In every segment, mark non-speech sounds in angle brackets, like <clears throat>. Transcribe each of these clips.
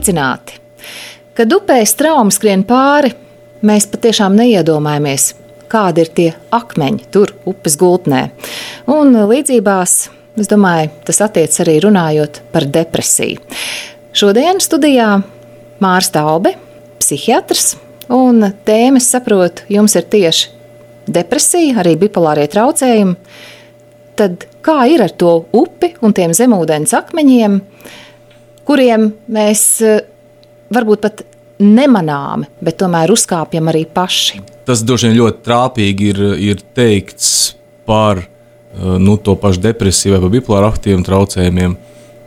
Sveicināti! Kad upē straumi skrien pāri, mēs patiešām neiedomājamies, kādi ir tie akmeņi tur upes gultnē. Un līdzībās, es domāju, tas attiec arī runājot par depresiju. Šodien studijā Mārs Taube, psihiatrs, un tēmas saprotu, jums ir tieši depresija, arī bipolārie traucējumi. Tad kā ir ar to upi un tiem zemūdens akmeņiem? Kuriem mēs eh, varbūt pat nemanāmi, bet tomēr uzkāpjam arī paši. Tas droši vien ļoti trāpīgi ir, ir teikts par eh, nu, to pašu depresiju vai bipolāru aktīviem traucējumiem,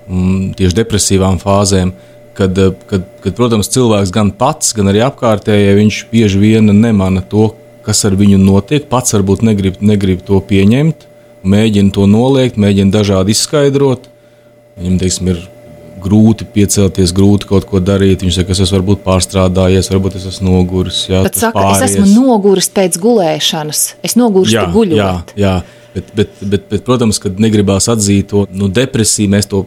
mm, tieši depresīvām fāzēm. Kad, eh, kad, kad, protams, cilvēks gan pats, gan arī apkārtējie viņš bieži vien nemana to, kas ar viņu notiek. Pats varbūt negrib, negrib to pieņemt, mēģina to noliegt, mēģina dažādi izskaidrot. Viņam teiksim, ir grūti piecelties, grūti kaut ko darīt. Viņš saka, ka es esmu varbūt pārstrādājies, varbūt es esmu noguris. Jā, Bet saka, pāries. es esmu noguris pēc gulēšanas, es nogurstu guļot. Jā, jā. Bet, bet, bet, bet, protams, kad negribās atzīt to nu, depresiju, mēs to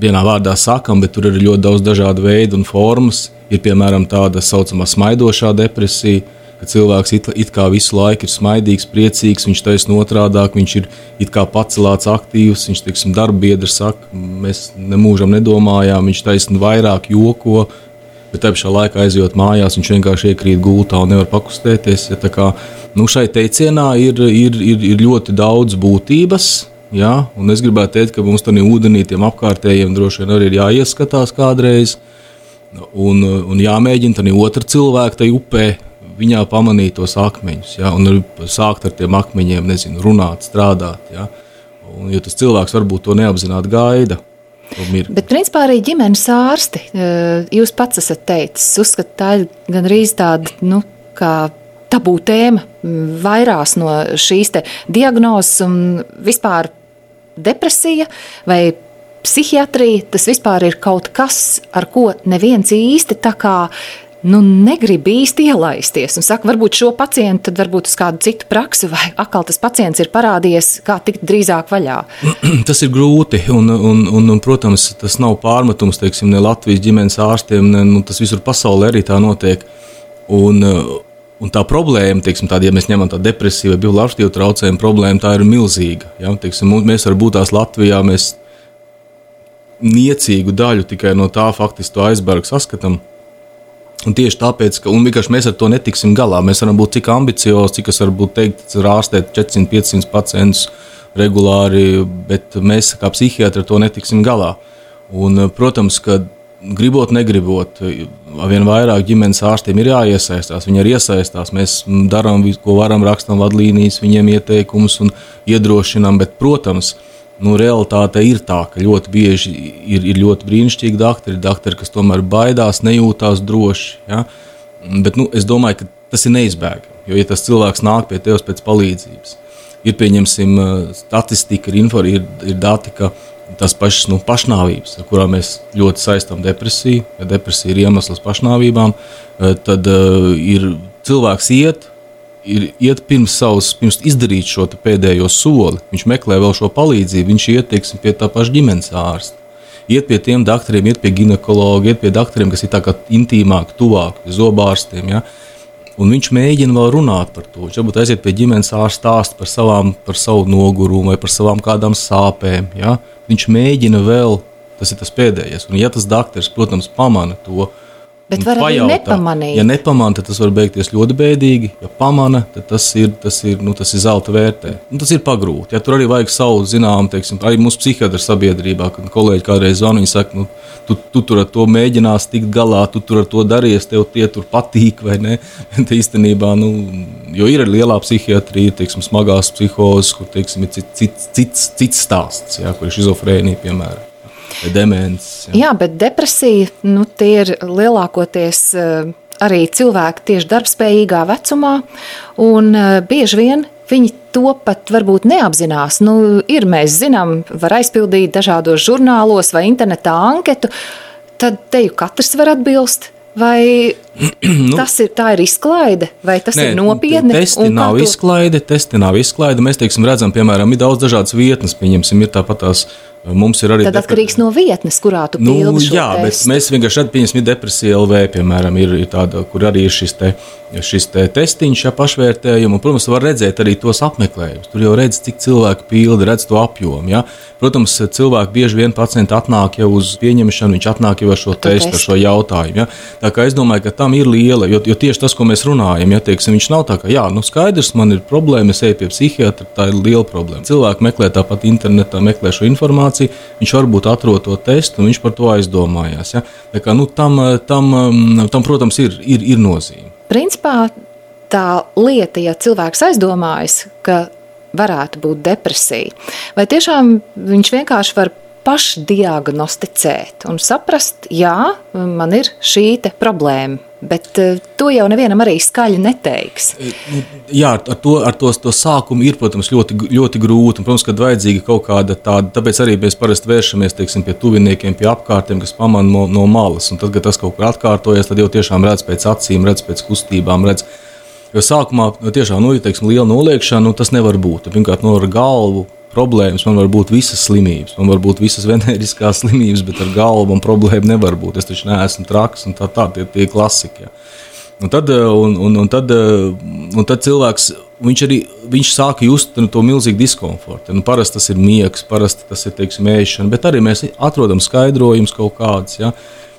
vienā vārdā sakām, bet tur ir ļoti daudz dažādu veidu un formas. Ir piemēram tāda saucamā smaidošā depresija, ka cilvēks it, it kā visu laiku ir smaidīgs, priecīgs, viņš taisno otrādāk, viņš ir it kā pacelāts, aktīvs, viņš, teiksim, darba biedri saka, mēs nemūžam nedomājām, viņš taisno vairāk joko, bet tajā pašā laikā aizjot mājās, viņš vienkārši iekrīt gultā un nevar pakustēties. Ja, kā, nu, šai teicienā ir, ir, ir, ir ļoti daudz būtības. Ja, es gribētu teikt, ka mums tam ūdenī, tiem apkārtējiem droši vien arī ir jāieskatās kādreiz. Un, un jāmēģina tam otru cilvēku tajā upē viņā pamanīt tos akmeņus, ja, un sākt ar tiem akmeņiem, nezinu, runāt, strādāt. Ja, un, jo tas cilvēks varbūt to neapzināti gaida. Bet, principā, arī ģimenes ārsti, eh, jūs pats esat teicis, uzskata, tā ir gandrīz tāda, nu, kā tabū tēma vairās no šīs diagnozes un vispār depresija vai psihiatrija. Tas vispār ir kaut kas, ar ko neviens īsti tā kā nu, negrib īsti ielaisties un saka, varbūt šo pacientu, tad varbūt uz kādu citu praksi, vai atkal tas pacients ir parādījies, kā tikt drīzāk vaļā. <clears throat> Tas ir grūti, un, un, un, un protams, tas nav pārmetums teiksim, ne Latvijas ģimenes ārstiem, ne, nu, tas visur pasaulē arī tā notiek. Un, Un tā problēma, teiksim, tāda, ja mēs ņemam tādu depresiju vai bioloģisku traucējumu, problēma tā ir milzīga. Ja? Teiksim, mēs varbūt tās Latvijā mēs niecīgu daļu tikai no tā faktiski to aizbergu saskatām. Un tieši tāpēc, ka mēs ar to netiksim galā, mēs varam būt cik ambiciozi, cik es varu teikt, ārstēt 400, 500 pacientus regulāri, bet mēs kā psihiatri ar to netiksim galā. Un, protams, ka gribot, negribot, vien vairāk ģimenes ārstiem ir jāiesaistās. Viņi ir iesaistās. Mēs darām visu, ko varam, rakstām vadlīnijas, viņiem ieteikumus un iedrošinām. Bet, protams, nu, realitāte ir tā, ka ļoti bieži ir, ir ļoti brīnišķīgi doktori, doktori, kas tomēr baidās, nejūtās droši. Ja? Bet nu, es domāju, ka tas ir neizbēgami. Jo, ja tas cilvēks nāk pie tevis pēc palīdzības, ir pieņemsim statistika, ir, info, ir, ir dati, ka tās pašas nu, pašnāvības, ar kurām mēs ļoti saistām depresiju, ja depresija ir iemesls pašnāvībām, tad uh, ir cilvēks iet ir iet pirms savas, pirms izdarīt šo pēdējo soli. Viņš meklē vēl šo palīdzību, viņš iet teiksim, pie tā paša ģimenes ārsta. Iet pie tiem doktoriem, iet pie ginekologa, iet pie doktoriem, kas ir tā kā intīmāk, tuvāk, zobārstiem. Ja? Un viņš mēģina vēl runāt par to. Viņš varbūt aiziet pie ģimenes ārsta stāst par, savām, par savu nogurumu vai par savām kādām sāpēm. Ja? Viņš mēģina vēl, tas ir tas pēdējais. Un ja tas doktors, protams, pamana to, Bet var arī nepamanīt. Ja nepamanā, tad tas var beigties ļoti bēdīgi. Ja pamanā, tad tas ir, tas ir, nu, tas ir zelta vērtē. Nu, tas ir pagrūti. Ja, tur arī vajag savu zināmu, teiksim, arī mūsu psihiatra sabiedrībā, kad kolēģi kādreiz zvana, viņi saka, nu, tu, tu tur ar to mēģinās tikt galā, tu tur ar to darīsi, tev tie tur patīk vai ne. <laughs> īstenībā, nu, jo ir lielā psihiatrija, teiksim, smagās psihozes, kur teiksim, ir cits, cits, cits, cits stāsts, ja, kur ir šizofrēnija, piemēram demence. Jā, jā bet depresija nu, ir lielākoties eh, arī cilvēki tieši darbspējīgā vecumā, un eh, bieži vien viņi to pat varbūt neapzinās. Nu, ir, mēs zinām, var aizpildīt dažādos žurnālos vai internetā anketu, tad te jau katrs var atbildēt. Vai <clears throat> nu, tas ir, ir izklaide, vai tas nē, ir nopietni? Testi nav to... izklaide, testi nav izklaide. Mēs teiksim, redzam, piemēram, ir daudz dažādas vietnes. Pieņemsim, ir tāpat tās Mums ir arī Tad atkarīgs no vietnes, kurā tu nu, pildi šo jā, bet testu. mēs vienkārši šeit pieņemsim depresiju LV, piemēram, ir, ir tāda, kur arī ir šis, te, šis te testiņš, ja pašvērtējumi, un, protams, var redzēt arī tos apmeklējumus. Tur jau redz, cik cilvēki pilda, redz to apjomu, ja. Protams, cilvēki bieži vien pacienti atnāk jau uz pieņemšanu, viņš atnāk jau ar šo testu, testu. ar šo jautājumu, ja. Tā kā es domāju, ka tam ir liela, jo, jo tieši tas, ko mēs runājam, ja, teiksim, viņš nav tā, ka, jā, nu skaidrs, man ir problēma, es eju pie psihiatra, tā ir liela problēma. Cilvēki meklē tāpat internetā, meklē šo informāciju, viņš varbūt atrod to testu, un viņš par to aizdomājās. Ja? Tā kā, nu, tam, tam, tam, protams, ir, ir, ir nozīme. Principā tā lieta, ja cilvēks aizdomājas, ka varētu būt depresija, vai tiešām viņš vienkārši var pašdiagnosticēt un saprast, jā, man ir šī problēma. Bet eh, to jau nevienam arī skaļi neteiks. Jā, ar to, ar to, to sākumu ir, protams, ļoti, ļoti grūti. Un, protams, ka vajadzīga kaut kāda tāda, tāpēc arī mēs parasti vēršamies teiksim, pie tuviniekiem, pie apkārtiem, kas pamana no, no malas. Un tad, kad tas kaut kur atkārtojas, tad jau tiešām redz pēc acīm, redz pēc kustībām. Redz. Jo sākumā nu, tiešām nu, ja, teiksim, liela noliekšana, nu, tas nevar būt. Pirmkārt, no ar galvu problēmas, man var būt visas slimības, man var būt visas <laughs> veneriskās slimības, bet ar galvu man problēma nevar būt. Es taču neesmu traks un tā tā, tie, tie klasiki. Ja. Un tad, un, un, un tad, un tad cilvēks viņš arī viņš sāka just nu, to milzīgu diskomfortu. Nu, parasti tas ir miegs, parasti tas ir teiksim, ēšana, bet arī mēs atrodam skaidrojumus kaut kādus. Ja.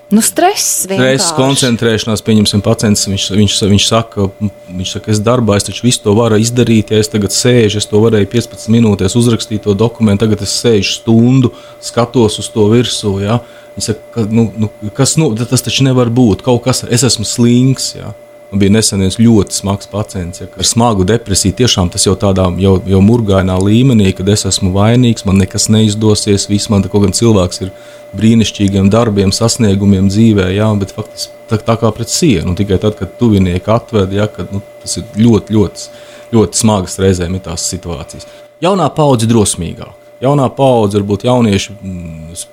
Nu, stress vienkārši. Stress, koncentrēšanās, pieņemsim, pacients. Viņš, viņš, viņš, saka, viņš saka, es darbā, es taču visu to varu izdarīt. Ja es tagad sēžu, es to varēju 15 minūtēs uzrakstīt to dokumentu, tagad es sēžu stundu, skatos uz to virsū. Ja. Viņš saka, ka, nu, nu, kas, nu, tas taču nevar būt. Kaut kas, es esmu slings. Ja. Man bija nesen viens ļoti smags pacients, ja, ar smagu depresiju. Tiešām tas jau tādā jau, jau murgainā līmenī, kad es esmu vainīgs, man nekas neizdosies. Viss man kaut gan cilvēks ir brīnišķīgiem darbiem, sasniegumiem dzīvē, jā, bet faktiski tā, tā kā pret sienu. Tikai tad, kad tuvinieki atved, jā, kad, nu, tas ir ļoti, ļoti, ļoti smagas reizēm ir tās situācijas. Jaunā paudze ir drosmīgāka. Jaunā paudze varbūt jaunieši. Mm,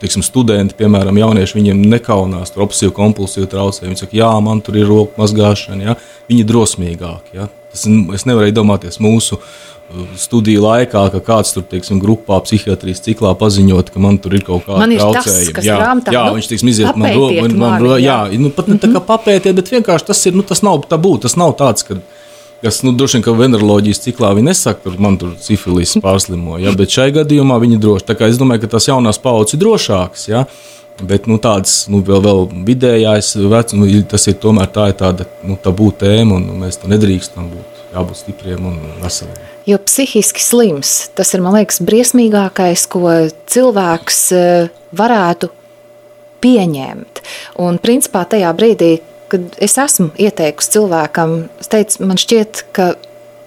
Tiksim, studenti, piemēram, jaunieši, viņiem nekaunās tur obsesīvu kompulsīvu traucējumu. Viņi saka, jā, man tur ir roku mazgāšana, jā. viņi ir drosmīgāki. Jā. Tas, es nevaru iedomāties mūsu studiju laikā, ka kāds tur, teiksim, grupā, psihiatrijas ciklā paziņot, ka man tur ir kaut kāda traucējuma. jā, grāmatā, jā, nu, viņš tiks iziet man, ro- man, man, ro- jā, nu, pat ne tā kā papētiet, bet vienkārši tas ir, nu, tas nav tabū, tas nav tāds, ka kas, nu, droši vien, ka veneroloģijas ciklā viņi nesaka, ka man tur sifilis pārslimo, ja, bet šai gadījumā viņi droši. Tā kā es domāju, ka tas jaunās paudzes ir drošāks, ja, bet, nu, tāds, nu, vēl, vēl vidējais vecums, nu, tas ir tomēr tā ir tāda, nu, tabū tēma, un nu, mēs to nedrīkstam būt, jābūt stipriem un veseliem. Jo psihiski slims, tas ir, man liekas, briesmīgākais, ko cilvēks eh, varētu pieņemt. Un, principā, tajā brīdī, kad es esmu ieteikusi cilvēkam, es teicu, man šķiet, ka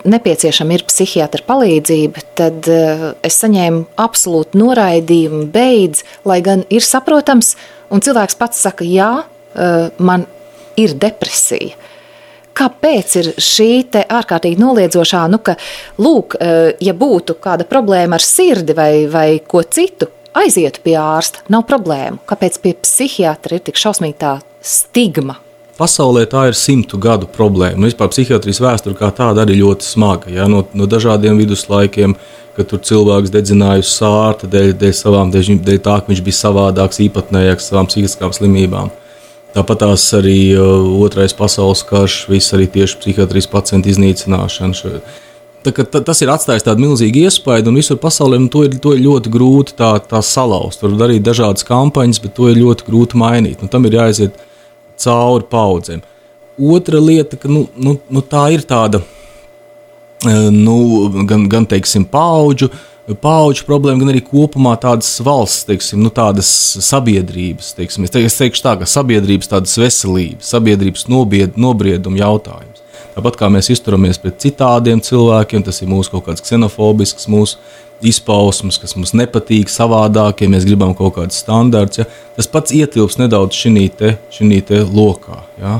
nepieciešama ir psihiatra palīdzība, tad uh, es saņēmu absolūtu noraidījumu, beidz, lai gan ir saprotams, un cilvēks pats saka, jā, uh, man ir depresija. Kāpēc ir šī ārkārtīgi noliedzošā, nu, ka, lūk, eh, ja būtu kāda problēma ar sirdi vai, vai ko citu, aizietu pie ārsta, nav problēmu. Kāpēc pie psihiatra ir tik šausmīga tā stigma? Pasaulē tā ir simtu gadu problēma. Un vispār psihiatrijas vēsture kā tāda arī ļoti smaga. Ja? No, no dažādiem viduslaikiem, kad tur cilvēks dedzināja sārta dēļ, dēļ savām, dēļ, dēļ tā, ka viņš bija savādāks, īpatnējāks savām psihiskām slimībām. Tāpat tās arī uh, otrais pasaules karš, viss arī tieši psihiatrijas pacientu iznīcināšana. Šo, Tā, ta, tas ir atstājis tādu milzīgu iespaidu, un visur pasaulē nu, to, ir, to ir ļoti grūti tā, tā salauzt. Var darīt dažādas kampaņas, bet to ir ļoti grūti mainīt. Nu, tam ir jāiziet cauri paudzēm. Otra lieta, ka nu, nu, nu, tā ir tāda eh, nu, gan, gan teiksim, paudžu, paudžu problēma, gan arī kopumā tādas valsts, teiksim, nu, tādas sabiedrības. Teiksim, es, te, es teikšu tā, ka sabiedrības tādas veselības, sabiedrības nobied, nobrieduma jautājums. Tāpat kā mēs izturamies pret citādiem cilvēkiem, tas ir mūsu kaut kāds ksenofobisks, mūsu izpausmes, kas mums nepatīk, savādāk, ja mēs gribam kaut kādus standartus. Ja, tas pats ietilps nedaudz šī te, te lokā. Ja.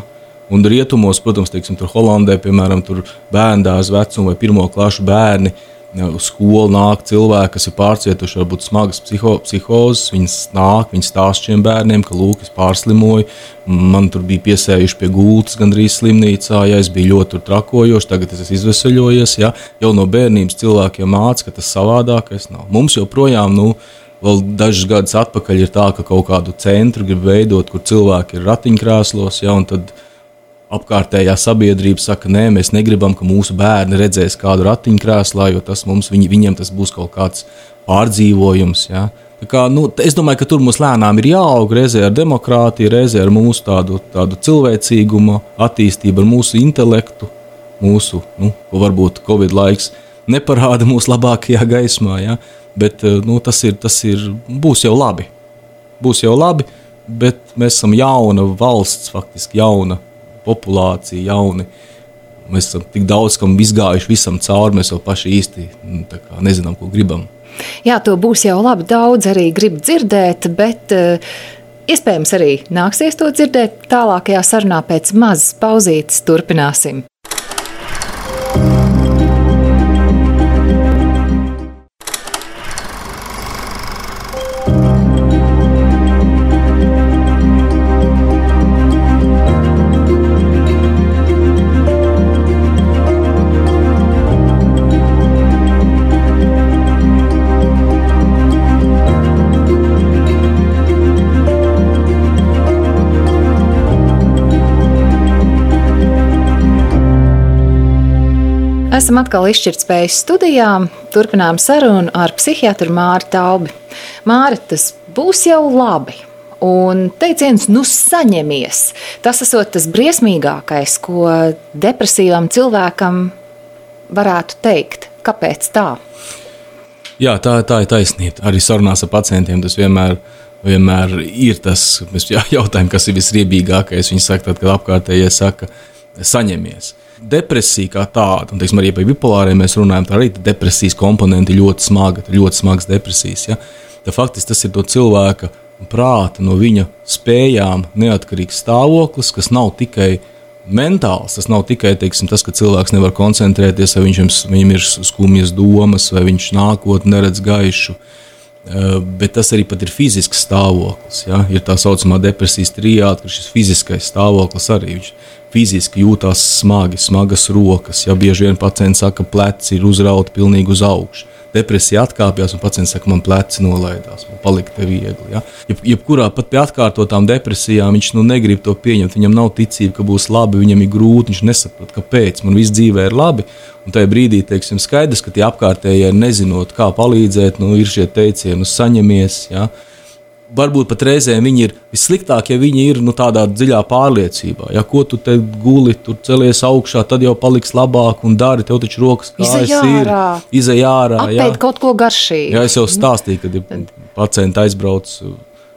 Un rietumos, protams, teiksim, tur Holandē, piemēram, tur bērndārs vecuma vai pirmo klašu bērni. Uz skolu nāk cilvēki, kas ir pārcietuši varbūt smagas psiho, psihozes. Viņi nāk, viņi stāsta šiem bērniem, ka, lūk, es pārslimoju, man tur bija piesējuši pie gultas, gandrīz slimnīcā, ja es biju ļoti trakojošs, tagad es esmu izvesaļojies. Ja? Jau no bērnības cilvēkiem mācīja, ka tas savādākais nav. Mums joprojām, nu, Vēl dažus gadus atpakaļ ir tā, ka kaut kādu centru grib veidot, kur cilvēki ir ratiņkrēslos, ja, un tad apkārtējā sabiedrība saka, nē, mēs negribam, ka mūsu bērni redzēs kādu ratiņkrēslā, jo tas mums, viņi, viņiem tas būs kaut kāds pārdzīvojums. Ja. Kā, nu, es domāju, ka tur mums lēnām ir jāaug reizē ar demokrātiju, reizē ar mūsu tādu, tādu cilvēcīgumu, attīstību, ar mūsu intelektu, mūsu, nu, ko varbūt Covid laiks neparāda mūsu labākajā gaismā. Ja? Bet eh, nu, tas, ir, tas ir, būs jau labi. Būs jau labi, bet mēs esam jauna valsts, faktiski jauna populācija, jauni. Mēs esam tik daudz kam izgājuši visam cauri, mēs vēl paši īsti nu, kā, nezinām, ko gribam. Jā, to būs jau labi. Daudz arī grib dzirdēt, bet uh, iespējams arī nāksies to dzirdēt tālākajā sarunā pēc mazas pauzītes. Turpināsim! Esam atkal izšķirtspējas studijā. Turpinām sarunu ar psihiatru Māri Taubi. Māri, tas būs jau labi. Un teiciens, nu, saņemies. Tas esot tas briesmīgākais, ko depresīvam cilvēkam varētu teikt. Kāpēc tā? Jā, tā, tā ir taisnība. Arī sarunās ar pacientiem tas vienmēr, vienmēr ir tas, mēs jautājam, kas ir visriebīgākais. Viņi saka, tad, kad apkārtējie saka, saņemies depresija kā tāda, un teiksim, arī par bipolāriem mēs runājam, tā arī depresijas komponenti ļoti smaga, ļoti smagas depresijas. Ja? Tā faktiski tas ir to cilvēka prāta, no viņa spējām neatkarīgs stāvoklis, kas nav tikai mentāls. Tas nav tikai teiksim, tas, ka cilvēks nevar koncentrēties, vai viņam, viņam ir skumjas domas, vai viņš nākotnē neredz gaišu. Eh, bet tas arī ir fizisks stāvoklis. Ja? Ir tā saucamā depresijas trijāta, ka šis fiziskais stāvoklis arī viņš fiziski jūtas smagi, smagas rokas. Ja bieži vien pacients saka, ka pleci ir uzrauti pilnīgi uz augšu. Depresija atkāpjas, un pacients saka, man pleci nolaidās, man palika te viegli. Ja? Jeb, jebkurā pat pie atkārtotām depresijām viņš nu, negrib to pieņemt. Viņam nav ticība, ka būs labi, viņam ir grūti, viņš nesaprot, kāpēc man viss dzīvē ir labi. Un tajā brīdī teiksim, skaidrs, ka tie apkārtējie nezinot, kā palīdzēt, nu, ir šie teicieni, nu, saņemies. Ja? Varbūt pat reizēm viņi ir vissliktāk, ja viņi ir nu, tādā dziļā pārliecībā. Ja ko tu te guli, tur celies augšā, tad jau paliks labāk un dari. Tev taču rokas kājas ir. Izej ārā. Apēt kaut ko garšīgu. Jā, es jau stāstīju, kad ja pacienti aizbrauc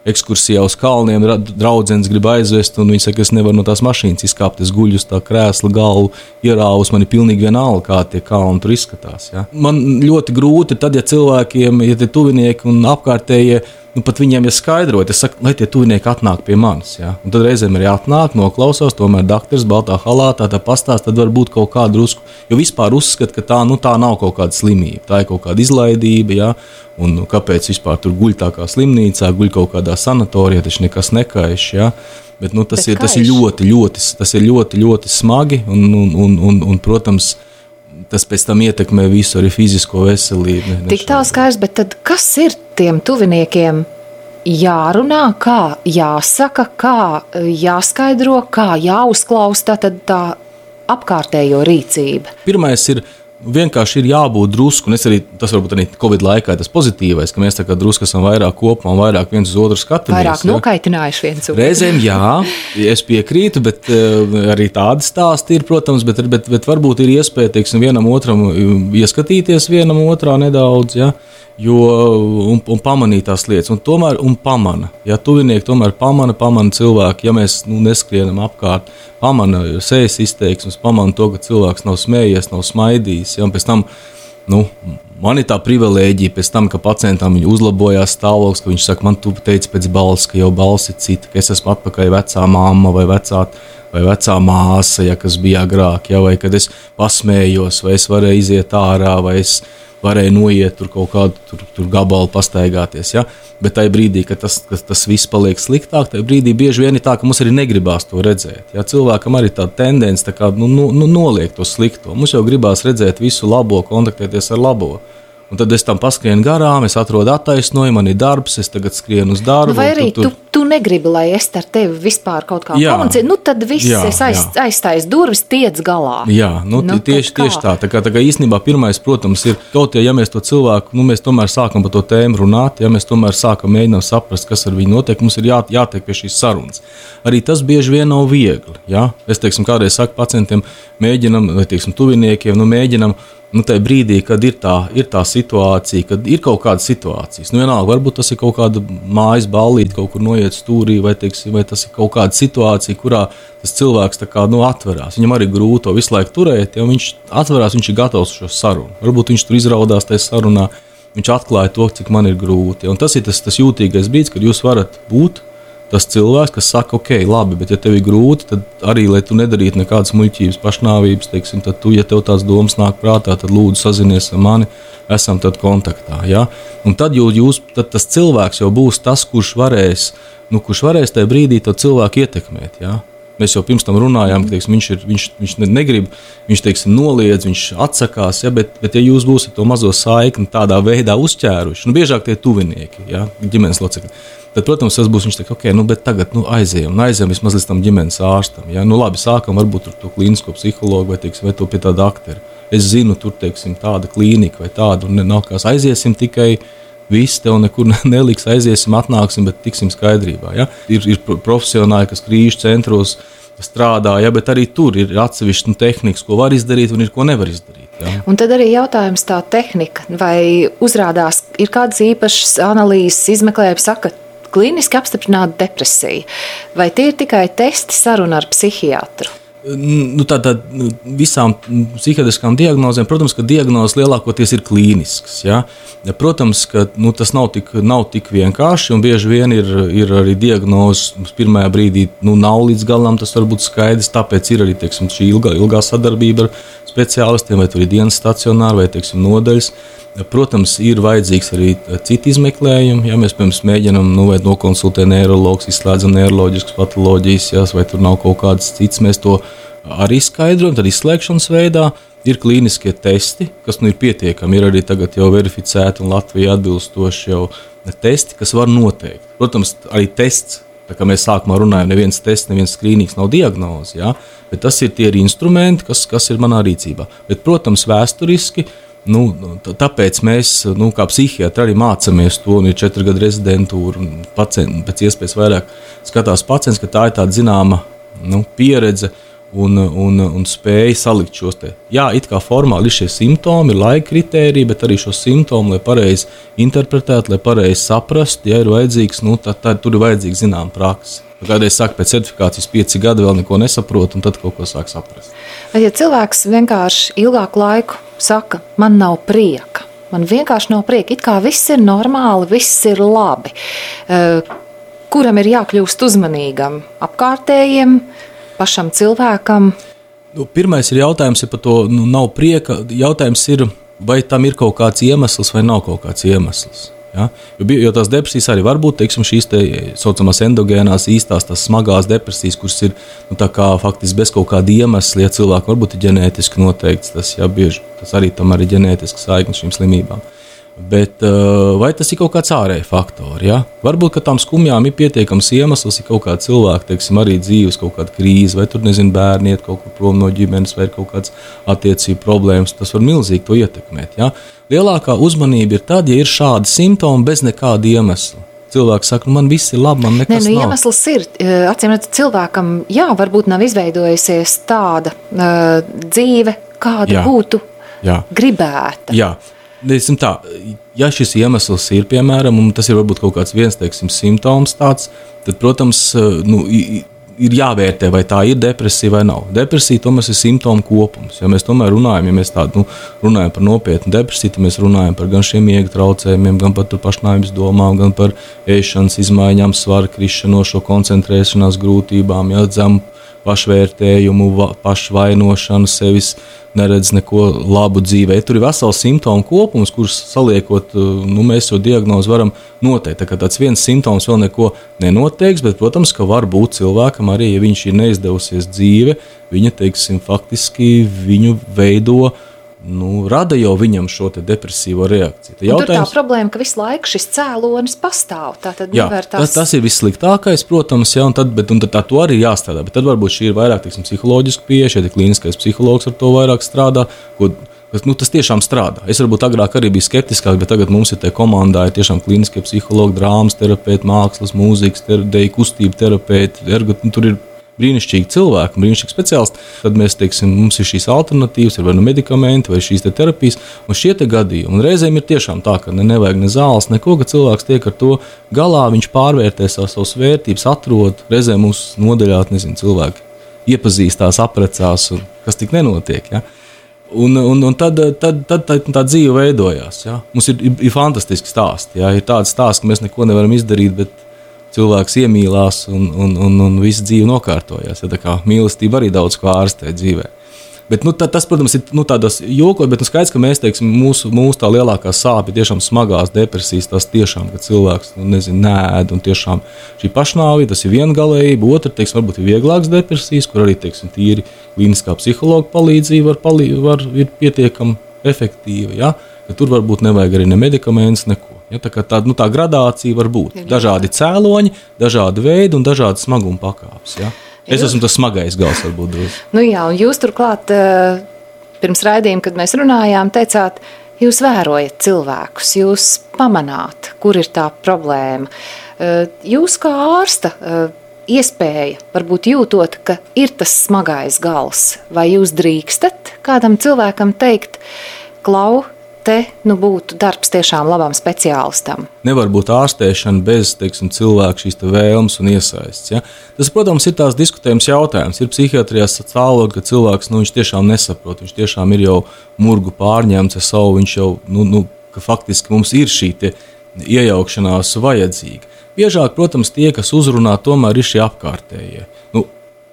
ekskursijā uz kalniem, draugs grib aizvest, un viņš saka, es nevaru no tās mašīnas izkāpt. Es guļu uz tā krēsla galvu, ierāvus. Man ir pilnīgi vienalga, kā tie kalni tur izskatās. Ja? Man ļoti grūti tad, ja cilvēkiem, ja tie tuvinieki un apkārtējie nu, pat viņiem ir skaidrot, es saku, lai tie tuvinieki atnāk pie manis. Ja? Un tad reizēm arī atnāk, noklausās, tomēr doktoris baltā halātā pastāsta, tad varbūt kaut kādu drusku. Jo vispār uzskata, ka tā, nu, tā nav kaut kāda slimība, tā ir kaut kāda izlaidība. Ja? Un nu, kāpēc vispār tur guļ tā kā slimnīcā, guļ kaut kādā sanatorijā, taču nekas nekaiš. Ja? Bet, nu, tas, Bet ir, tas, ir ļoti, ļoti, tas ir ļoti, ļoti smagi un, un, un, un, un protams, tas pēc tam ietekmē visu arī fizisko veselību. Ne, Tik tālu skaidrs, bet tad kas ir tiem tuviniekiem? Jārunā, kā jāsaka, kā jāskaidro, kā jāuzklausa tā, tā apkārtējo rīcība. Pirmais ir vienkārši ir jābūt drusku, un arī tas varbūt arī Covid laikā ir tas pozitīvais, ka mēs tā kā drusku esam vairāk kopā un vairāk viens uz otru skatāmies. Vairāk ja? nokaitinājuši viens otru. Reizēm jā, es piekrītu, bet uh, arī tādi stāsti ir, protams, bet, bet, bet varbūt ir iespēja, teiksim, vienam otram ieskatīties vienam otrā nedaudz. Ja? Jo, un, un pamanīt tās lietas. Un tomēr un pamana. Ja tuvinieki tomēr pamana, pamana cilvēku, ja mēs nu, neskrienam apkārt, pamana sejas izteiksmes, pamana to, ka cilvēks nav smējies, nav smaidījis. Ja, pēc tam, nu, Man ir tā privilēģija, pēc tam, ka pacientam uzlabojās stāvoklis, ka viņš saka, man tu teici pēc balss, ka jau balss ir cita, ka es esmu atpakaļ vecā mamma vai vecā, vai vecā māsa, ja, kas bija agrāk, ja, vai kad es pasmējos, vai es varēju iziet ārā, vai es varēja noiet tur kaut kādu tur, tur gabalu, pastaigāties. Ja? Bet tajā brīdī, kad tas, kad tas viss paliek sliktāk, tajā brīdī bieži vien ir tā, ka mums arī negribās to redzēt. Ja? Cilvēkam arī tā tendence tā kā, nu, nu, nu, noliek to slikto. Mums jau gribās redzēt visu labo, kontaktēties ar labo. Un tad es tam paskrienu garām, es atrodu attaisnojumu, man ir darbs, es tagad skrienu uz darbu. Nu, vai arī tur, tur... tu, tu negribi, lai es ar tevi vispār kaut kā komunicēju? Nu, tad viss jā, es aiz, aizstāju durvis, tiec galā. Jā, nu, nu, tieši, tieši tā. Tā kā, tā kā īstenībā pirmais, protams, ir kaut ja, ja mēs to cilvēku, nu, mēs tomēr sākam par to tēmu runāt, ja mēs tomēr sākam mēģināt saprast, kas ar viņu notiek, mums ir jā, jātiek pie šīs sarunas. Arī tas bieži vien nav viegli. Ja? Es teiksim, kādreiz saku pacientiem, mēģinam, vai teiksim, tuviniekiem, nu, mēģinam nu, tajā brīdī, kad ir tā, ir tā situācija, kad ir kaut kāda situācija, nu, vienalga, varbūt tas ir kaut kāda mājas ballīte, kaut kur noiet stūrī, vai, teiksim, vai tas ir kaut kāda situācija, kurā tas cilvēks kā, nu, atverās. Viņam arī grūti to visu laiku turēt, ja viņš atverās, viņš ir gatavs šo sarunu. Varbūt viņš tur izraudās tajā sarunā, viņš atklāja to, cik man ir grūti. Un tas ir tas, tas jūtīgais brīdis, kad jūs varat būt tas cilvēks, kas saka, ok, labi, bet ja tev ir grūti, tad arī, lai tu nedarītu nekādas muļķības, pašnāvības, teiksim, tad tu, ja tev tās domas nāk prātā, tad lūdzu sazinies ar mani, esam tad kontaktā. Ja? Un tad, jūs, tad tas cilvēks jau būs tas, kurš varēs, nu, kurš varēs tajā brīdī to cilvēku ietekmēt. Ja? Mēs jau pirms tam runājām, ka teiksim, viņš, ir, viņš, viņš negrib, viņš teiksim, noliedz, viņš atsakās. Ja, bet, bet, ja jūs būsiet to mazo saikni tādā veidā uzķēruši, nu, biežāk tie tuvinieki, ja, ģimenes locekļi, Tad, protams, tas būs viņš teiks, ok, nu, bet tagad nu, aizējām, nu, aizējām vismaz līdz tam ģimenes ārstam. Ja? Nu, labi, sākam varbūt ar to klīnisko psihologu vai, teiksim, vai to pie tāda aktera. Es zinu, tur teiksim, tāda klīnika vai tāda, un nav kas aiziesim tikai. Viss tev nekur <laughs> neliks, aiziesim, atnāksim, bet tiksim skaidrībā. Ja? Ir, ir profesionāļi, kas krīžu centros strādā, ja? bet arī tur ir atsevišķi nu, tehnikas, ko var izdarīt un ir ko nevar izdarīt. Ja? Un tad arī jautājums tā tehnika, vai uzrādās, ir kādas īpašas analīzes, izmeklējumi, saka, klīniski apstiprināta depresija. Vai tie ir tikai testi saruna ar psihiatru? Nu, Tātad nu, visām psihiatriskām diagnozēm, protams, ka diagnozes lielākoties ir klīniskas. Ja? Protams, ka nu, tas nav tik, nav tik vienkārši, un bieži vien ir, ir arī diagnozes pirmajā brīdī, nu, nav līdz galam tas var būt skaidrs. Tāpēc ir arī teiksim, šī ilgā, ilgā sadarbība ar speciālistiem, vai tur ir dienas stacionāri vai teiksim, nodaļas. Protams, ir vajadzīgs arī citi izmeklējumi. Ja mēs, piemēram, mēģinām nu, nokonsultēt neiroloģiju, izslēdzam neiroloģiskas patoloģijas, ja, vai tur nav kaut kādas citas, mēs to arī skaidrojam. Tad izslēgšanas veidā ir klīniskie testi, kas nu ir pietiekami. Ir arī tagad jau verificēti un Latvijā atbilstoši jau testi, kas var noteikt. Protams, arī tests. Tā kā mēs sākumā runājām, neviens tests, neviens skrīnings nav diagnoze, ja? bet tas ir tie ir instrumenti, kas, kas ir manā rīcībā. Bet, protams, vēsturiski uh, Nu, tāpēc mēs, nu, kā psihiatri, arī mācāmies to, un ir četru gadu rezidentūra. Pacienti, pēc iespējas vairāk skatās pacients, ka tā ir tāda zināma nu, pieredze un, un, un spēja salikt šos te. Jā, it kā formāli ir šie simptomi, ir laika kritēriji, bet arī šo simptomu, lai pareizi interpretētu, lai pareizi saprastu, ja ir vajadzīgs, nu, tad, tad tur ir vajadzīga zināma praksa. Kādreiz saka, pēc certifikācijas pieci gadi vēl neko nesaprot, un tad kaut ko sāk saprast. Vai ja cilvēks vienkārši ilgāku laiku saka, man nav prieka. Man vienkārši nav prieka. It kā viss ir normāli, viss ir labi. Eh, kuram ir jākļūst uzmanīgam? Apkārtējiem, pašam cilvēkam? Nu, pirmais ir jautājums ir par to, nu, nav prieka. Jautājums ir, vai tam ir kaut kāds iemesls vai nav kaut kāds iemesls. Ja? Jo, jo tās depresijas arī var būt teiksim, šīs tā saucamās endogēnās, īstās, tās smagās depresijas, kuras ir nu, kā, faktiski bez kaut kāda iemesla. Ja cilvēkam varbūt ir ģenētiski noteikts, tas, ja, bieži, tas arī tam ir ģenētiski saikni šīm slimībām. Bet, uh, vai tas ir kaut kāds ārējs faktors? Ja? Varbūt tam skumjām ir pietiekams iemesls, ir kaut kāda cilvēka, teiksim, arī dzīves kaut kāda krīze, vai tur nezinu, bērni iet kaut kur prom no ģimenes, vai ir kaut kādas attiecību problēmas. Tas var milzīgi to ietekmēt. Ja? Lielākā uzmanība ir tad, ja ir šādi simptomi bez nekāda iemesla. Cilvēks saka, man viss ir labi, man nekas Nē, nu, nav. Iemesls ir, acīm redzot, cilvēkam, jā, varbūt nav izveidojusies tāda uh, dzīve, kāda jā. būtu jā. gribēta. Jā. Tā, ja šis iemesls ir, piemēram, un tas ir varbūt kaut kāds viens teiksim, simptoms, tāds, tad, protams, nu, ir jāvērtē, vai tā ir depresija vai nav. Depresija tomēr ir simptomu kopums. Ja mēs tomēr runājam, ja mēs tādu nu, runājam par nopietnu depresiju, tad mēs runājam par gan šiem miega traucējumiem, gan par pašnāvības domām, gan par ēšanas izmaiņām, svara krišanos, koncentrēšanās grūtībām, ja, dzemu pašvērtējumu, pašvainošanu, sevis neredz neko labu dzīvē. Tur ir vesels simptomu kopums, kurus saliekot, nu, mēs šo diagnozi varam noteikt. Tā tāds viens simptoms vēl neko nenoteiks, bet, protams, ka var būt cilvēkam arī, ja viņš ir neizdevusies dzīve, viņa, teiksim, faktiski viņu veido nu, rada jau viņam šo depresīvo reakciju. Tad jautājums... Tur tā problēma, ka visu laiku šis cēlonis pastāv. Jā, tās... tas, tas ir vissliktākais, protams, jā, un tad, bet, un tad tā to arī jāstrādā. Bet tad varbūt šī ir vairāk teiksim, psiholoģiska pieeja, šeit klīniskais psihologs ar to vairāk strādā. Ko, Nu, tas tiešām strādā. Es varbūt agrāk arī biju skeptiskāk, bet tagad mums ir tā komandā ir tiešām klīniskie psihologi, drāmas terapeiti, mākslas, mūzikas, deju kustību terapeiti. Ergo, nu, tur ir brīnišķīgi cilvēki, brīnišķīgi speciālisti, tad mēs teiksim, mums ir šīs alternatīvas, ir vai nu medikamenti, vai šīs te terapijas. Un šie te gadījumi, un reizēm ir tiešām tā, ka ne, nevajag ne zāles, neko, ka cilvēks tiek ar to galā, viņš pārvērtē savas vērtības, atrod. Reizēm mums nodeļā, nezinu, cilvēki iepazīstās, apprecās, kas tik nenotiek. Ja? Un, un, un tad, tad, tad, tad tā dzīve veidojās. Ja? Mums ir, ir, ir fantastiski stāsti. Ja? Ir tāds stāsts, ka mēs neko nevaram izdarīt, bet cilvēks iemīlās un, un, un, un viss dzīve nokārtojās. Ja, kā mīlestība arī daudz ko ārstē dzīvē. Bet, nu, tā, tas, protams, ir nu, tādas jokos, bet nu, skaidrs, ka mēs, teiksim, mūsu, mūsu tā lielākā sāpe tiešām smagās depresijas. Tas tiešām, ka cilvēks nu, nezin, nēd, un tiešām šī pašnāvība, tas ir viena galējība. Otra, teiksim, varbūt ir vieglāks depresijas, kur arī, teiksim, tīri klīniskā psihologa palīdzība var, palī, var, ir pietiekami efektīva. Ja? Ka tur varbūt nevajag arī ne medikamentus, neko. Ja, tā, tā, nu, tā gradācija var būt. Ir dažādi cēloņi, dažādi veidi un dažādi smaguma pakāpes. Ja. Es esmu tas smagais gals, varbūt. Drūz. Nu, jā, un jūs turklāt eh, pirms raidījuma, kad mēs runājām, teicāt, jūs vērojat cilvēkus, jūs pamanāt, kur ir tā problēma. Eh, jūs kā ārsta eh, iespēja, varbūt jūtot, ka ir tas smagais gals, vai jūs drīkstat kādam cilvēkam teikt, klau, te nu, būtu darbs tiešām labam speciālistam. Nevar būt ārstēšana bez teiksim, cilvēka šīs te vēlmes un iesaistes. Ja? Tas, protams, ir tās diskutējums jautājums. Ir psihiatrijā stāvot, ka cilvēks nu, tiešām nesaprot, viņš tiešām ir jau murgu pārņemts ar savu, viņš jau nu, nu, faktiski mums ir šī iejaukšanās vajadzīga. Biežāk, protams, tie, kas uzrunā, tomēr ir šie apkārtējie. Nu,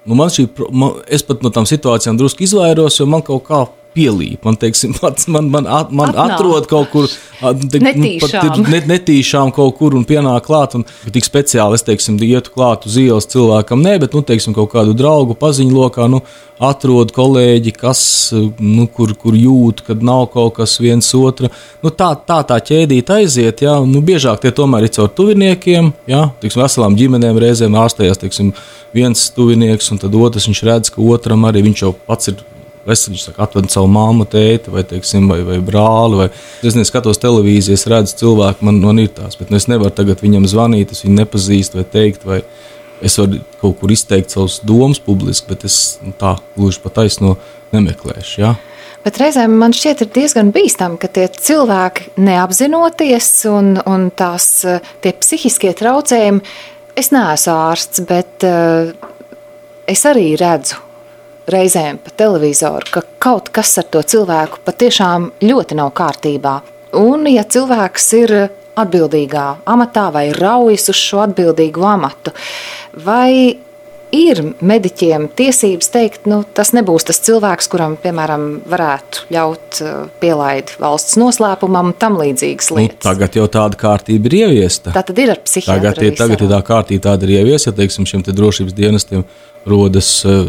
nu man šī, man, es pat no tām situācijām drusku izvairos, jo man kaut kā pielīp. Man, teiksim, <laughs> man, man, at, man Atnāk. atrod kaut kur te, netīšām. Nu, net, netīšām kaut kur un pienāk klāt. Un, tik speciāli es teiksim, ietu klāt uz ielas cilvēkam, ne, bet nu, teiksim, kaut kādu draugu paziņu lokā. Nu, Atrod kolēģi, kas nu, kur, kur jūt, kad nav kaut kas viens otru. Nu, tā, tā tā ķēdīte aiziet. Jā, nu, biežāk tie tomēr ir caur tuviniekiem, jā, tiksim, veselām ģimenēm reizēm ārstējās tiksim, viens tuvinieks, un tad otrs viņš redz, ka otram arī viņš jau pats ir Es viņš saka, atved savu māmu, tēti vai, teiksim, vai, vai brāli. Vai. Es neskatos televīziju, es redzu cilvēku, man, man ir tās, bet nu, es nevaru tagad viņam zvanīt, es viņu nepazīstu vai teikt. Vai es varu kaut kur izteikt savus domas publiski, bet es nu, tā gluži pa taisno nemeklēšu. Ja? Bet reizēm man šķiet, ir diezgan bīstami, ka tie cilvēki neapzinoties un, un tās tie psihiskie traucējumi, es neesmu ārsts, bet uh, es arī redzu reizēm pa televizoru, ka kaut kas ar to cilvēku patiešām ļoti nav kārtībā. Un, ja cilvēks ir atbildīgā amatā vai raujas uz šo atbildīgo amatu, vai ir mediķiem tiesības teikt, nu, tas nebūs tas cilvēks, kuram, piemēram, varētu ļaut uh, pielaidi valsts noslēpumam un tam līdzīgas nu, lietas. Nu, tagad jau tāda kārtība ir ieviesta. Tā tad ir ar psihiatru. Tagad, tagad ir tā kārtība tāda ir ieviesta, teiksim, šiem te drošības dienestiem rodas eh,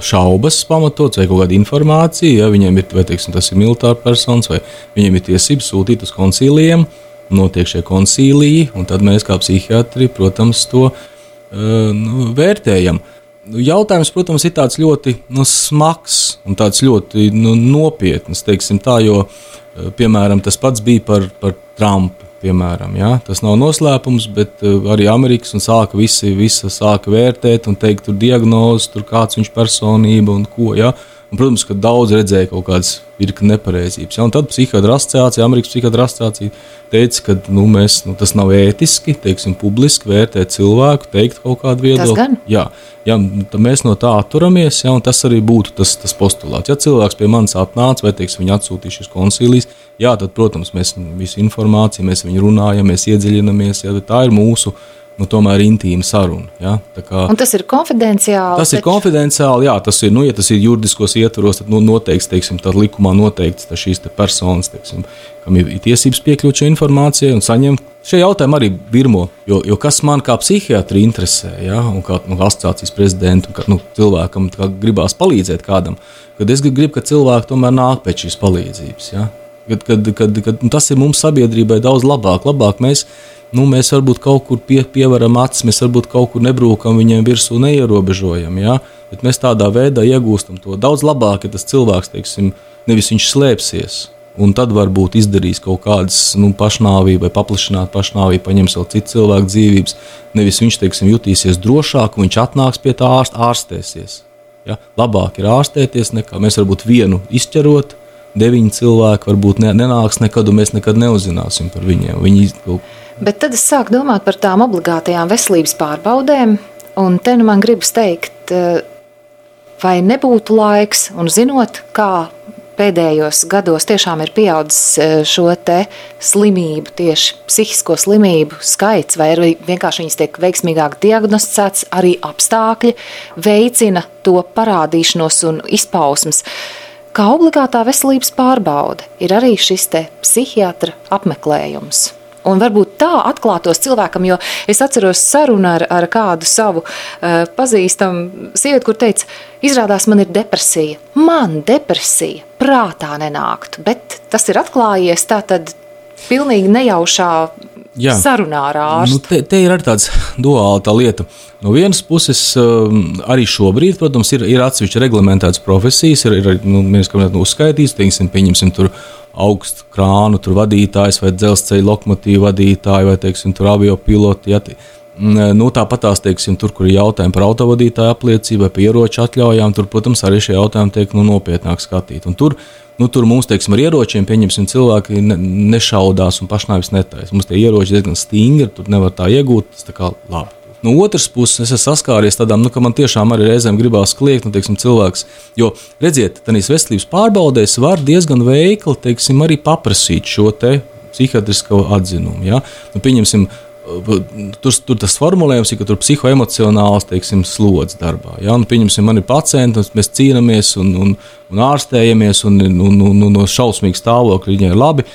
šaubas pamatots vai kaut kāda informācija, ja viņiem ir, vai teiksim, tas ir militārs personis, vai viņiem ir tiesības sūtīt uz koncīlijiem, notiek šie koncīliji, un tad mēs kā psihiatri, protams, to uh, nu, vērtējam. Jautājums, protams, ir tāds ļoti nu, smags un tāds ļoti nu, nopietns, teiksim tā, jo, eh, piemēram, tas pats bija par, par Trumpu Piemēram, ja? Tas nav noslēpums, bet uh, arī Amerikas un sāka visi, visi sāka vērtēt un teikt, tur diagnozes, tur kāds viņš personība un ko. Ja? Un, protams, ka daudz redzēja kaut kādas virkni nepareizības. Ja? Un tad psihiatra asociācija, Amerikas psihiatra asociācija teica, ka nu, mēs, nu, tas nav ētiski, teiksim, publiski vērtēt cilvēku, teikt kaut kādu viedokli. Jā, jā, tad mēs no tā atturamies, ja? un tas arī būtu tas, tas postulāts. Ja cilvēks pie manis atnāca vai teiksim, viņa atsūtīja uz koncīlijas, Jā, tad, protams, mēs visu informāciju, mēs viņu runājam, mēs iedziļināmies. Jā, tā ir mūsu nu, tomēr intīma saruna. Ja? Kā, un tas ir konfidenciāli. Tas taču... ir konfidenciāli, jā, tas ir, nu, ja tas ir juridiskos ietvaros, tad nu, noteikts, teiksim, tā likumā noteikts tā šīs te personas, teiksim, kam ir tiesības piekļūt šai informācijai un saņemt. Šie jautājumi arī virmo, jo, jo kas man kā psihiatri interesē, ja, un kā nu, asociācijas prezidentam, kā nu, cilvēkam kā gribās palīdzēt kādam, kad es gribu, ka cilvēki tomēr nāk pēc šīs palīdzības. Ja. Kad, kad, kad, kad, tas ir mums sabiedrībai daudz labāk. labāk mēs, nu, mēs varbūt kaut kur pie, pievaram acis, mēs varbūt kaut kur nebrūkam viņiem virsū, neierobežojam. Ja? Bet mēs tādā veidā iegūstam to daudz labāk, ja tas cilvēks, teiksim, nevis viņš slēpsies. Un tad varbūt izdarīs kaut kādas nu, pašnāvības, vai paplašināt pašnāvību, paņems vēl citu cilvēku dzīvības. Nevis viņš teiksim, jutīsies drošāk, un viņš atnāks pie tā ārst, ārstēsies. Ja? Labāk ir ārstēties, nekā mēs varbūt vienu izķerot. Deviņi cilvēki varbūt ne, nenāks nekad, un mēs nekad neuzzināsim par viņiem. Viņi kaut Bet tad es sāku domāt par tām obligātajām veselības pārbaudēm, un te nu man gribas teikt, eh, vai nebūtu laiks, un zinot, kā pēdējos gados tiešām ir pieaudzis eh, šo slimību, tieši psihisko slimību skaits, vai arī vienkārši viņas tiek veiksmīgāk diagnosticētas, arī apstākļi veicina to parādīšanos un izpausmes. Kā obligātā veselības pārbaude ir arī šis psihiatra apmeklējums. Un varbūt tā atklātos cilvēkam, jo es atceros sarunu ar, ar kādu savu uh, pazīstamu sievieti, kur teica, izrādās man ir depresija. Man depresija prātā nenāktu, bet tas ir atklājies tā tad pilnīgi nejaušā Jā. sarunā ar ārstu. Nu, te, te ir arī tāds <laughs> duāla tā lieta. No vienas puses, arī šobrīd, protams, ir, ir atsevišķi reglamentētas profesijas, ir, ir nu, mēs kā nu, uzskaitīsim, teiksim, pieņemsim tur augstu krānu vadītājs vai dzelzceļa lokomotīvu vadītāju vai teiksim, avio piloti. Ja, Nu, Tāpat tās, teiksim, tur, kur ir jautājumi par autovadītāju apliecību vai ieroču atļaujām, tur, protams, arī šie jautājumi tiek nu, nopietnāk skatīti. Tur, nu, tur mums, teiksim, ar ieročiem, pieņemsim, cilvēki ne, nešaudās un pašnāvis netaisa. Mums tie ieroči diezgan stingri, tur nevar tā iegūt. Tas tā kā labi. No otras puses, es esmu saskāries tādām, nu, ka man tiešām arī reizēm gribās kliegt, nu, teiksim, cilvēks. Jo, redziet, tādās veselības pārbaudēs var diezgan veikli, teiksim, arī paprasīt šo te psihiatrisko atzinumu. Ja? Nu, pieņemsim, Tur, tur tas formulējums ir, ka tur ir psihoemocionāls teiksim, slodzi darbā. Ja? Nu, pieņemsim, man ir pacienti, mēs cīnāmies un, un, un ārstējamies, un, un, un, un no šausmīga stāvokļa viņai ir labi.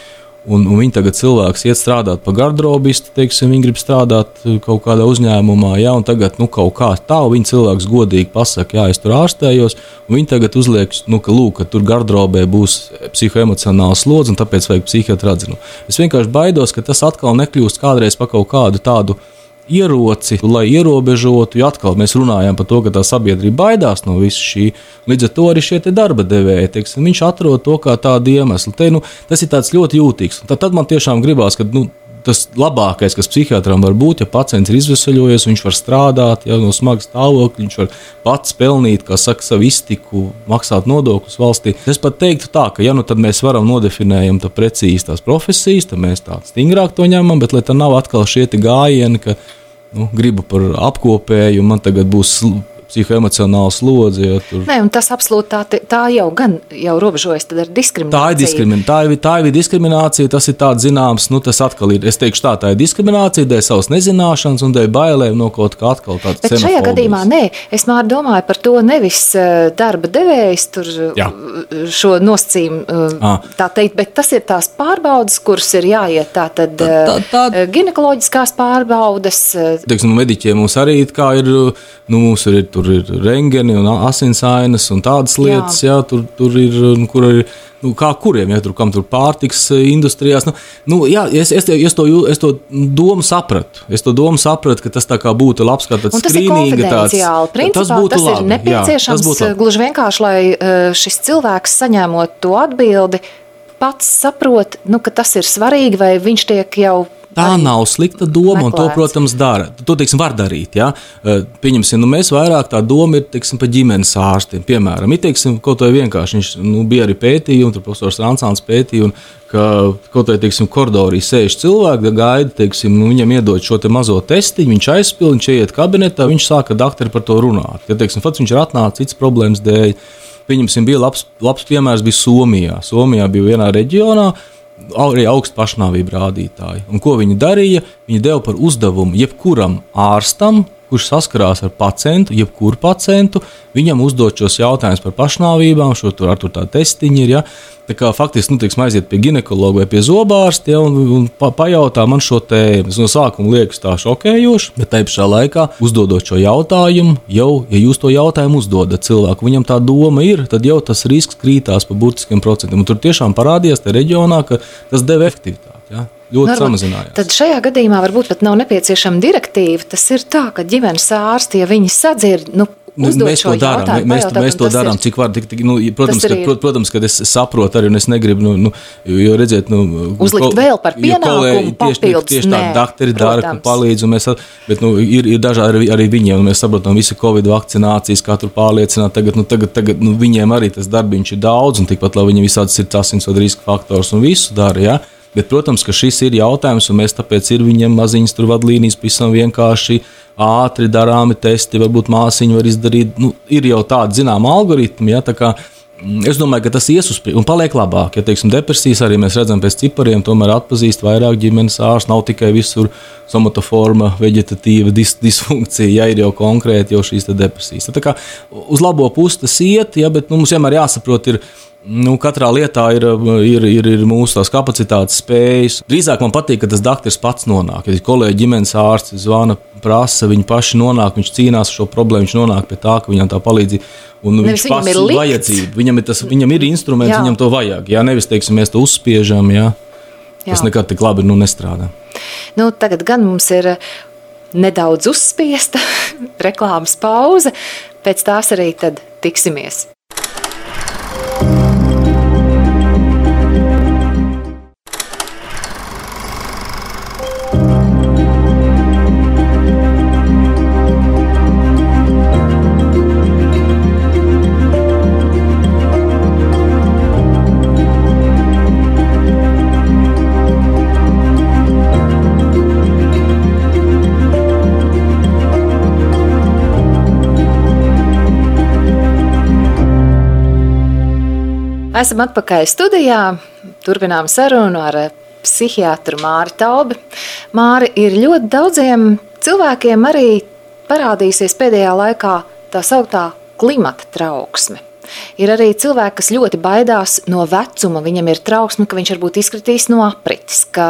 Un, un viņi tagad cilvēks iet strādāt par garderobistu, teiksim, viņi grib strādāt uh, kaut kādā uzņēmumā, ja, un tagad nu, kaut kā tā, viņi cilvēks godīgi pasakā, jā, es tur ārstējos, un viņi tagad uzliek, nu, ka, lūk, ka tur garderobē būs psihoemocionāls slodzi, un tāpēc vajag psihiatru atzinu. Es vienkārši baidos, ka tas atkal nekļūst kādreiz par kaut kādu tādu ieroci, lai ierobežotu. Jo atkal mēs runājam par to, ka tā sabiedrība baidās no visa šī. Līdz ar to arī šie darba devēji, teiksim, viņš atrod to kā tādu iemeslu. Te, nu, tas ir ļoti jūtīgs. Tad, tad man tiešām gribās, ka nu, tas labākais, kas psihiatram var būt, ja pacients ir izvesaļojies, viņš var strādāt, ja no smagas stāvokļa, viņš var pats pelnīt, kā saka, savu iztiku, maksāt nodokļus valstī. Es pat teiktu tā, ka, ja nu tad mēs varam nodefinējam tā precīzi tās profesijas, tad mēs tā stingrāk to ņemam, bet lai tā nav atkal šie gājieni, ka nu, gribu par apkopēju, man tagad būs psihoemocionāla slodze. Ja, tur... Nē, tas absolūti tā, tā jau gan jau robežojas ar diskrimināciju. Tā ir diskriminācija. Tā ir, tā ir diskriminācija, tas ir tāds zināms, nu tas atkal ir, es teikšu tā, tā ir diskriminācija dēļ savas nezināšanas un dēļ bailēm no kaut kā atkal tādas. Bet šajā gadījumā nē, es mār domāju par to nevis eh, darba devējs tur Jā. šo nosacījumu, eh, tā teikt, bet tas ir tās pārbaudas, kuras ir jāiet tā tad tā, tā, tā, eh, ginekoloģiskās pārbaudas. Teiksim, mediķiem mums arī ir, nu, mums ir tur tur ir rengeni un asinsainas un tādas lietas, jā. Jā, tur, tur ir, kur ir. Nu, kā kuriem, ja tur, tur pārtiks eh, industrijās. Nu, nu, jā, es, es, es, to, es to domu sapratu. Es to domu sapratu, ka tas būtu labs, kā tāds skrīninga tāds. Principā, tas būtu tas labi. ir nepieciešams jā, tas gluži vienkārši, lai eh, šis cilvēks saņemot to atbildi, pats saprot, nu, ka tas ir svarīgi, vai viņš tiek jau Tā nav slikta doma, meklēts. un to, protams, dara. To, teiksim, var darīt. Ja? Pieņemsim, nu, mēs vairāk tā doma ir teiksim, par ģimenes ārstiem. Piemēram, ir teiksim, kaut kā vienkārši. Viņš nu, bija arī pētījums, tur profesors Ransāns pētīja. Un, ka kaut kādā teiksim, koridorī sēž cilvēki, gaida, teiksim, nu, viņam iedod šo te mazo testiņu, viņš aizpildīja, viņš ieiet kabinetā, viņš sāka doktori par to runāt. Kad teiksim, pats viņš ir atnācis citas problēmas dēļ. Pieņemsim, bija labs, labs piemērs bija Somijā. Somijā bija vienā reģionā, arī augstu pašnāvību rādītāji. Un ko viņi darīja? Viņi deva par uzdevumu jebkuram ārstam, kurš saskarās ar pacientu, jebkuru pacientu, viņam uzdot šos jautājumus par pašnāvībām, šo tur ar tur tā testiņi ir. Ja? Tā kā faktiski, nu, teiksim, aiziet pie ginekologa vai pie zobārsta ja, un, un pa, pajautā man šo tēmu. No sākuma liekas tā šokējoši, bet tajā pašā laikā uzdodot šo jautājumu, jau, ja jūs to jautājumu uzdodat cilvēku, viņam tā doma ir, tad jau tas risks krītās pa būtiskiem procentiem. Un tur tiešām parādījās tajā reģionā, ka tas deva efektivitāti. Ja? Ļoti varbūt, samazinājās. Tad šajā gadījumā varbūt pat nav nepieciešama direktīva. Tas ir tā, ka ģimenes ārsti, ja viņi sadzird, nu, Nu, mēs to darām. Mēs, mēs to darām, cik var. Tik, tik, nu, protams, ka, prot, protams, ka es saprotu arī, un es negribu, nu, nu, jo redziet, nu, uzlikt kol, vēl par pienākumu. Tieši, tieši, tieši tā, doktori dara, ka palīdz, un mēs, bet, nu, ir, ir dažādi arī, arī viņiem, un mēs saprotam, visi Covid vakcinācijas, kā tur pārliecināt, tagad, nu, tagad, tagad nu, viņiem arī tas darbiņš ir daudz, un tikpat, lai viņi visādas ir tas asinsvadu riska faktors un visu dara, ja? Bet, protams, ka šis ir jautājums, un mēs tāpēc ir viņiem maziņas tur vadlīnijas, pavisam vienkārši ātri darāmi testi, varbūt māsiņa var izdarīt. Nu, ir jau tādi zināmi algoritmi, ja, tā kā, mm, Es domāju, ka tas ies uz priekšu un paliek labāk. Ja teiksim, depresijas arī mēs redzam pēc cipariem, tomēr atpazīst vairāk ģimenes ārsts. Nav tikai visur somatoforma, vegetatīva dis disfunkcija, ja ir jau konkrēti jau šīs depresijas. Tā kā uz labo pusi tas iet, ja, bet nu, mums vienmēr jāsaprot, ir Nu, katrā lietā ir, ir, ir, ir mūsu kapacitātes, spējas. Drīzāk man patīk, ka tas doktors pats nonāk. Ja kolēģi ģimenes ārsts zvana, prasa, viņi paši nonāk, viņš cīnās ar šo problēmu, viņš nonāk pie tā, ka viņam tā palīdzība. Un nevis viņš pats ir vajadzība. Viņam ir, tas, viņam ir instruments, jā. viņam to vajag. Jā, nevis teiksim, mēs to uzspiežam. Jā. Jā. Tas nekad tik labi nu, nestrādā. Nu, tagad gan mums ir nedaudz uzspiesta <laughs> reklāmas pauze, pēc tās arī tiksimies. Esam atpakaļ studijā. Turpinām sarunu ar psihiatru Māri Taubi. Māri ir ļoti daudziem cilvēkiem arī parādījusies pēdējā laikā tā sauktā klimata trauksme. Ir arī cilvēki, kas ļoti baidās no vecuma. Viņam ir trauksme, ka viņš varbūt izkritīs no aprites, ka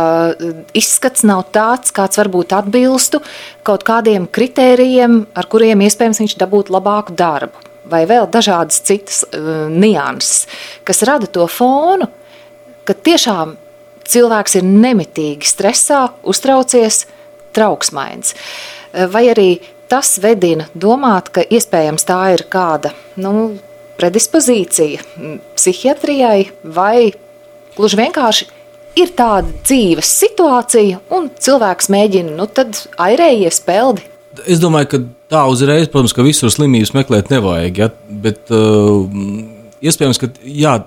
izskats nav tāds, kāds varbūt atbilstu kaut kādiem kritērijiem, ar kuriem iespējams viņš dabūtu labāku darbu vai vēl dažādas citas uh, nianses, kas rada to fonu, ka tiešām cilvēks ir nemitīgi stresā, uztraucies, trauksmains. Uh, vai arī tas vedina domāt, ka iespējams tā ir kāda nu, predispozīcija psihiatrijai, vai gluži vienkārši ir tāda dzīves situācija, un cilvēks mēģina nu, airējies peldi. Es domāju, ka tā uzreiz, protams, ka visur slimības meklēt nevajag. Ja? Bet uh, iespējams, ka jā,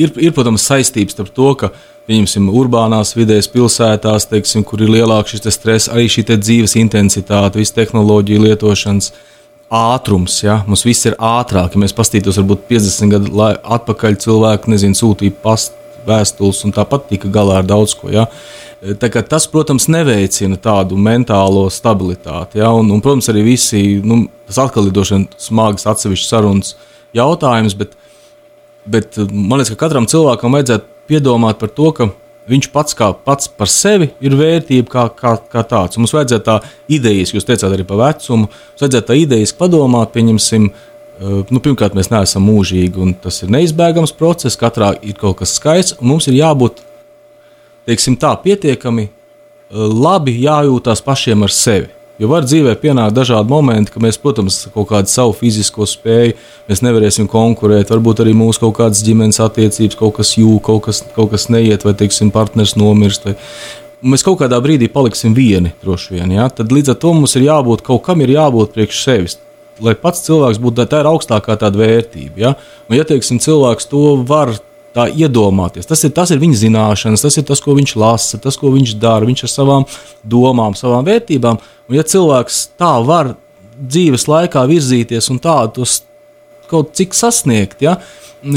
ir, ir protams, saistības starp to, ka pieņemsim urbānās vidēs, pilsētās, teiksim, kur ir lielāks šis stress, arī šī dzīves intensitāte, visu tehnoloģiju lietošanas. Ātrums, ja mums viss ir ātrāk. Ja mēs paskatītos, varbūt 50 gadu atpakaļ cilvēki nezinu, sūtīja pastu vēstules un tāpat tika galā ar daudz ko. Ja? Uh, Tas, protams, neveicina tādu mentālo stabilitāti. Ja? Un, un, protams, arī visi, nu, tas atkal ir droši vien smags atsevišķs sarunas jautājums, bet, bet man liekas, ka katram cilvēkam vajadzētu piedomāt par to, ka viņš pats, kā, pats par sevi ir vērtība kā, kā, kā tāds. Un mums vajadzētu tā idejas, jūs teicāt arī par vecumu, mums vajadzētu tā idejas padomāt, pieņemsim. Nu, pirmkārt, mēs neesam mūžīgi, un tas ir neizbēgams process. Katrā ir kaut kas skaists, un mums ir jābūt teiksim, tā, pietiekami eh, labi jājūtās pašiem ar sevi. Jo var dzīvē pienākt dažādi momenti, ka mēs, protams, kaut kādu savu fizisko spēju, nevarēsim konkurēt. Varbūt arī mūsu kaut kādas ģimenes attiecības, kaut kas jūg, kaut kas, kaut kas neiet, vai, teiksim, partners nomirst. Vai. Mēs kaut kādā brīdī paliksim vieni, droši vien. Ja? Tad līdz ar to mums ir jābūt kaut kam, ir jābūt priekš sevis. Lai pats cilvēks būtu tā ir augstākā tāda vērtība. Ja, Un, ja teiksim, cilvēks to var tā iedomāties. Tas ir, tas ir viņa zināšanas, tas ir tas, ko viņš lasa, tas, ko viņš dara, viņš ar savām domām, savām vērtībām. Un, ja cilvēks tā var dzīves laikā virzīties un tādu kaut cik sasniegt. Ja?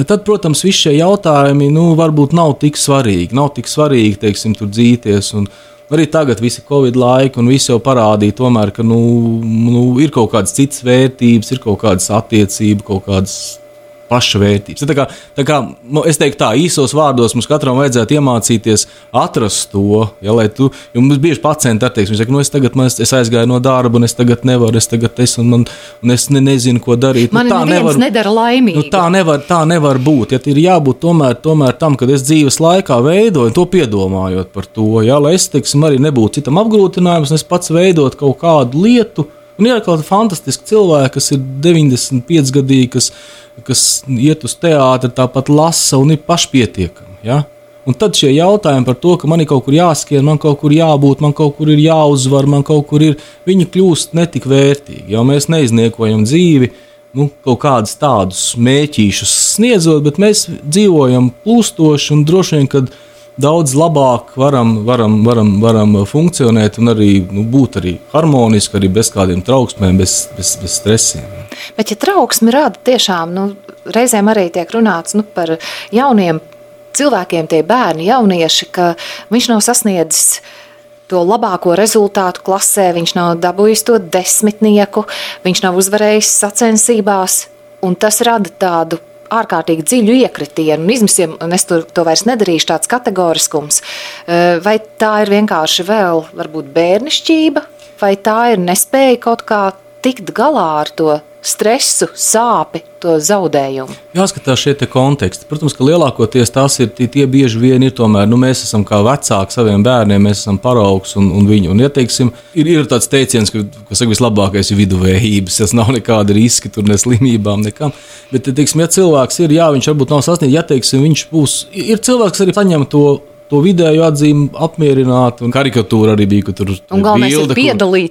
Tad, protams, visi šie jautājumi nu, varbūt nav tik svarīgi. Nav tik svarīgi, teiksim, tur dzīties. Un, Arī tagad, visi Covid laiki, un viss jau parādīja, tomēr, ka nu, nu, ir kaut kādas citas vērtības, ir kaut kādas attiecības, kaut kādas pašvērtības. Tā kā, tā kā, nu, es teiktu, tā īsos vārdos mums katram vajadzētu iemācīties atrast to. Ja, tu, jo mums bieži pacienti ar teiks, saka, nu, es tagad man, es aizgāju no darba, un es tagad nevaru, es tagad es, un, man, un es ne, nezinu, ko darīt. Man nu, tā nevar, nedara laimīgi. Nu, tā, nevar, tā nevar būt. Ja, ir jābūt tomēr, tomēr tam, kad es dzīves laikā veidoju to piedomājot par to, ja, lai es teiksim, arī nebūtu citam apgrūtinājums, un es pats veidot kaut kādu lietu. Un ir kaut kādi fantastiski cilvēki, kas ir 95 gadīgi, kas kas iet uz teātri, tāpat lasa un ir pašpietiekami. Ja? Un tad šie jautājumi par to, ka man ir kaut kur jāskrien, man kaut kur jābūt, man kaut kur ir jāuzvar, man kaut kur ir, viņi kļūst netik vērtīgi. Jo mēs neizniekojam dzīvi, nu, kaut kādus tādus mēķīšus sniedzot, bet mēs dzīvojam plūstoši un droši vien, kad daudz labāk varam, varam, varam, varam funkcionēt un arī nu, būt arī harmoniski, arī bez kādiem trauksmēm, bez, bez, bez stresiem. Bet, ja trauksme rada tiešām, nu, reizēm arī tiek runāts nu, par jauniem cilvēkiem, tie bērni, jaunieši, ka viņš nav sasniedzis to labāko rezultātu klasē, viņš nav dabūjis to desmitnieku, viņš nav uzvarējis sacensībās, un tas rada tādu ārkārtīgi dziļu iekritienu un izmisiem, un es to, to vairs nedarīšu tāds kategoriskums. Eh, vai tā ir vienkārši vēl varbūt bērnišķība, vai tā ir nespēja kaut kā tikt galā ar to stresu, sāpi, to zaudējumu. Jāskatās šie konteksti. Protams, ka lielākoties tās ir tie, bieži vien ir tomēr, nu, mēs esam kā vecāki saviem bērniem, mēs esam paraugs un, un viņu. Un, ja teiksim, ir, ir tāds teiciens, ka, ka saka, vislabākais ir viduvējības, tas nav nekāda riska, tur ne slimībām, nekam. Bet, teiksim, ja cilvēks ir, jā, viņš varbūt nav sasniedzis, ja teiksim, viņš būs, ir cilvēks, kas arī saņem to to vidēju atzīmi apmierināt. Un karikatūra arī bija, ka tur bija bilde.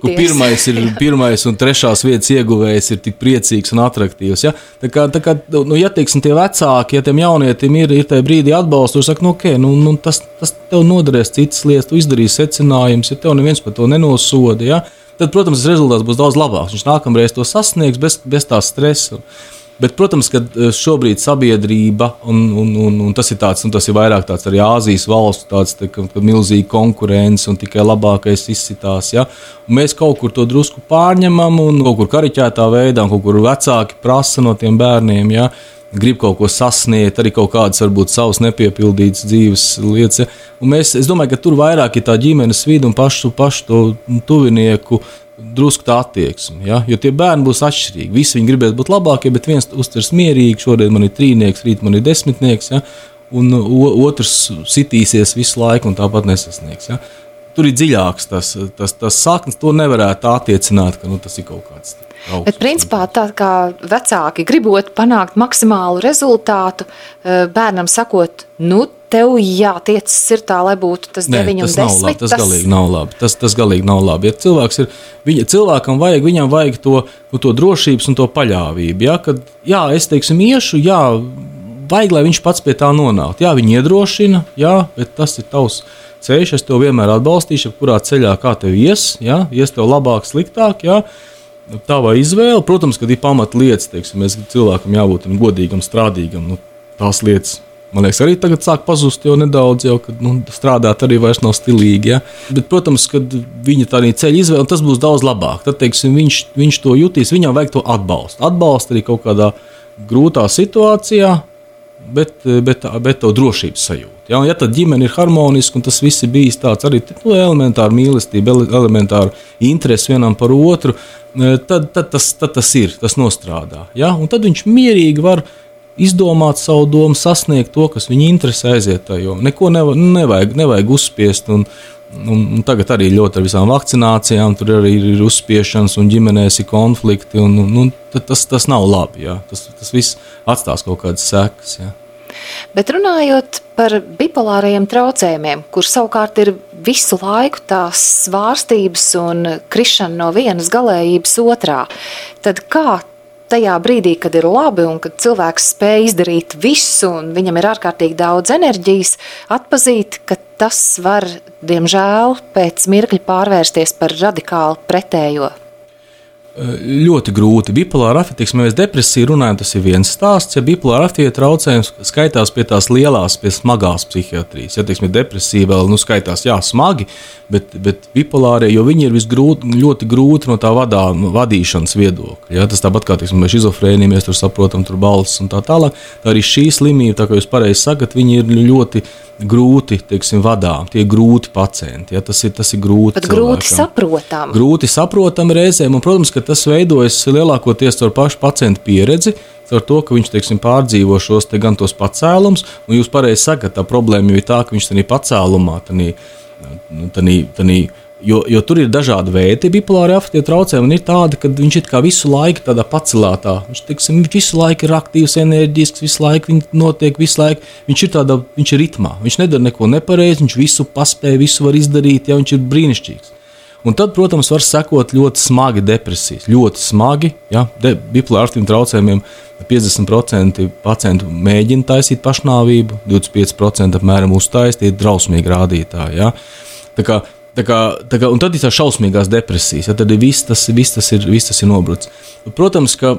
Kur, kur pirmais ir <laughs> pirmais un trešās vietas ieguvējs ir tik priecīgs un attraktīvs. Ja? Tā kā, tā kā nu, ja teiksim, tie vecāki, ja tiem jaunietim ir, ir tajā brīdī atbalsts, tad saka, nu, okay, nu, nu, tas, tas tev noderēs citas lietas, tu izdarīsi secinājumus, ja tev neviens par to nenosoda. Ja? Tad, protams, rezultāts būs daudz labāks. Viņš nākamreiz to sasniegs bez, bez tā stresa. Bet, protams, ka eh, šobrīd sabiedrība, un, un, un, un tas ir tāds, un tas ir vairāk tāds arī Āzijas valstu, tāds tā, ka, ka milzīga konkurence un tikai labākais izsitās. Ja? Un mēs kaut kur to drusku pārņemam, un kaut kur kariķētā veidā, un kaut kur vecāki prasa no tiem bērniem. Ja? Grib kaut ko sasniegt, arī kaut kādas, varbūt, savas nepiepildītas dzīves lietas. Ja? Un mēs, es domāju, ka tur vairāk ir tā ģimenes vidi un pašu, pašu to tuvinieku drusku tā attieksme. Ja? Jo tie bērni būs atšķirīgi. Visi viņi gribēs būt labākie, bet viens uztvers mierīgi. Šodien man ir trīnieks, rīt man ir desmitnieks, ja? un otrs sitīsies visu laiku un tāpat nesasniegs. Ja? Tur ir dziļāks tas, tas, tas saknes. To nevarētu attiecināt, ka nu, tas ir kaut kāds. Augsts. Bet, principā, tā kā vecāki gribot panākt maksimālu rezultātu, eh, bērnam sakot, nu, tev jātiec ir tā, lai būtu tas 9 un 10. Tas, labi, tas, tas galīgi nav labi. Tas, tas galīgi nav labi. Ja cilvēks ir, viņa, cilvēkam vajag, viņam vajag to, nu, to drošības un to paļāvību. Ja? Kad, jā, es teiksim, iešu, jā, vajag, lai viņš pats pie tā nonāktu. Jā, viņi iedrošina, jā, bet tas ir tavs ceļš. Es tev vienmēr atbalstīšu, kurā ceļā kā tev ies, ja? ies tev labāk, sliktāk. Jā. Tava izvēle, protams, kad ir pamatlietas, teiksim, mēs cilvēkam jābūt godīgam, strādīgam. Nu, tās lietas Man liekas, arī tagad sāk pazust jau nedaudz, jau kad nu, strādāt arī vairs nav stilīgi. Ja? Bet, protams, kad viņa tādā ceļa izvēle, tas būs daudz labāk. Tad, teiksim, viņš, viņš to jutīs, viņam vajag to atbalstu. Atbalstu arī kaut kādā grūtā situācijā, bet, bet, bet to drošības sajūtu. Ja, ja tad ģimene ir harmoniska un tas viss ir bijis tāds arī nu, elementāra mīlestība, elementāra interese vienam par otru, tad, tad, tas, tad tas ir, tas nostrādā. Ja? Un tad viņš mierīgi var izdomāt savu domu, sasniegt to, kas viņu interesē, aiziet tajā. Neko nevajag, nevajag, nevajag uzspiest. Un, un, un tagad arī ļoti ar visām vakcinācijām, tur arī ir uzspiešanas un ģimenēs ir konflikti. Un, un, un, tas, tas nav labi. Jā. Tas, tas viss atstās kaut kādas sekas. Jā. Bet runājot par bipolārajiem traucējumiem, kur savukārt ir visu laiku tās svārstības un krišana no vienas galējības otrā, tad kā tajā brīdī, kad ir labi un kad cilvēks spēj izdarīt visu un viņam ir ārkārtīgi daudz enerģijas, atpazīt, ka tas var, diemžēl, pēc mirkļa pārvērsties par radikāli pretējo. Ļoti grūti. Bipolāra afektīva, mēs depresiju runājam, tas ir viens stāsts. Ja bipolāra afektīva traucējums skaitās pie tās lielās, pie smagās psihiatrijas, ja teiksim, depresija vēl nu, skaitās, jā, smagi, bet, bet bipolārie, jo viņi ir visgrūt, ļoti grūti no tā vadā, vadīšanas viedokļa. Ja? Tas tāpat kā teiksim, mēs izofrēnija, mēs tur saprotam, tur balss un tā tālāk. Tā arī šī slimība, tā kā jūs pareizi sakat, viņi ir ļoti grūti teiksim, vadām, tie grūti pacienti. Ja, tas, ir, tas ir grūti. Bet grūti saprotami. Grūti saprotami reizēm, un, protams, ka tas veidojas lielākoties ar pašu pacientu pieredzi. Ar to, ka viņš teiksim, pārdzīvo šos te gan tos pacēlumus, un jūs pareizi sakat, tā problēma jau ir tā, ka viņš tajā pacēlumā, tādā Jo, jo tur ir dažādi veidi, bipolāri afektīvi traucējumi. Ir tāda, ka viņš ir visu laiku tādā pacelātā. Viņš, tiksim, viņš visu laiku ir aktīvs, enerģisks, visu laiku viņš notiek, visu laiku viņš ir tādā, viņš ir ritmā. Viņš nedara neko nepareizi, viņš visu paspēja, visu var izdarīt, ja viņš ir brīnišķīgs. Un tad, protams, var sekot ļoti smagi depresijas. Ļoti smagi, ja bipolāri afektīviem traucējumiem 50% pacientu mēģina taisīt pašnāvību, 25% apmēram ir drausmīgi rādītāji. Ja? Tā kā Tā kā, tā kā, un tad ir tā šausmīgās depresijas, ja tad ir viss tas, viss tas ir, viss tas ir nobrucis. Protams, ka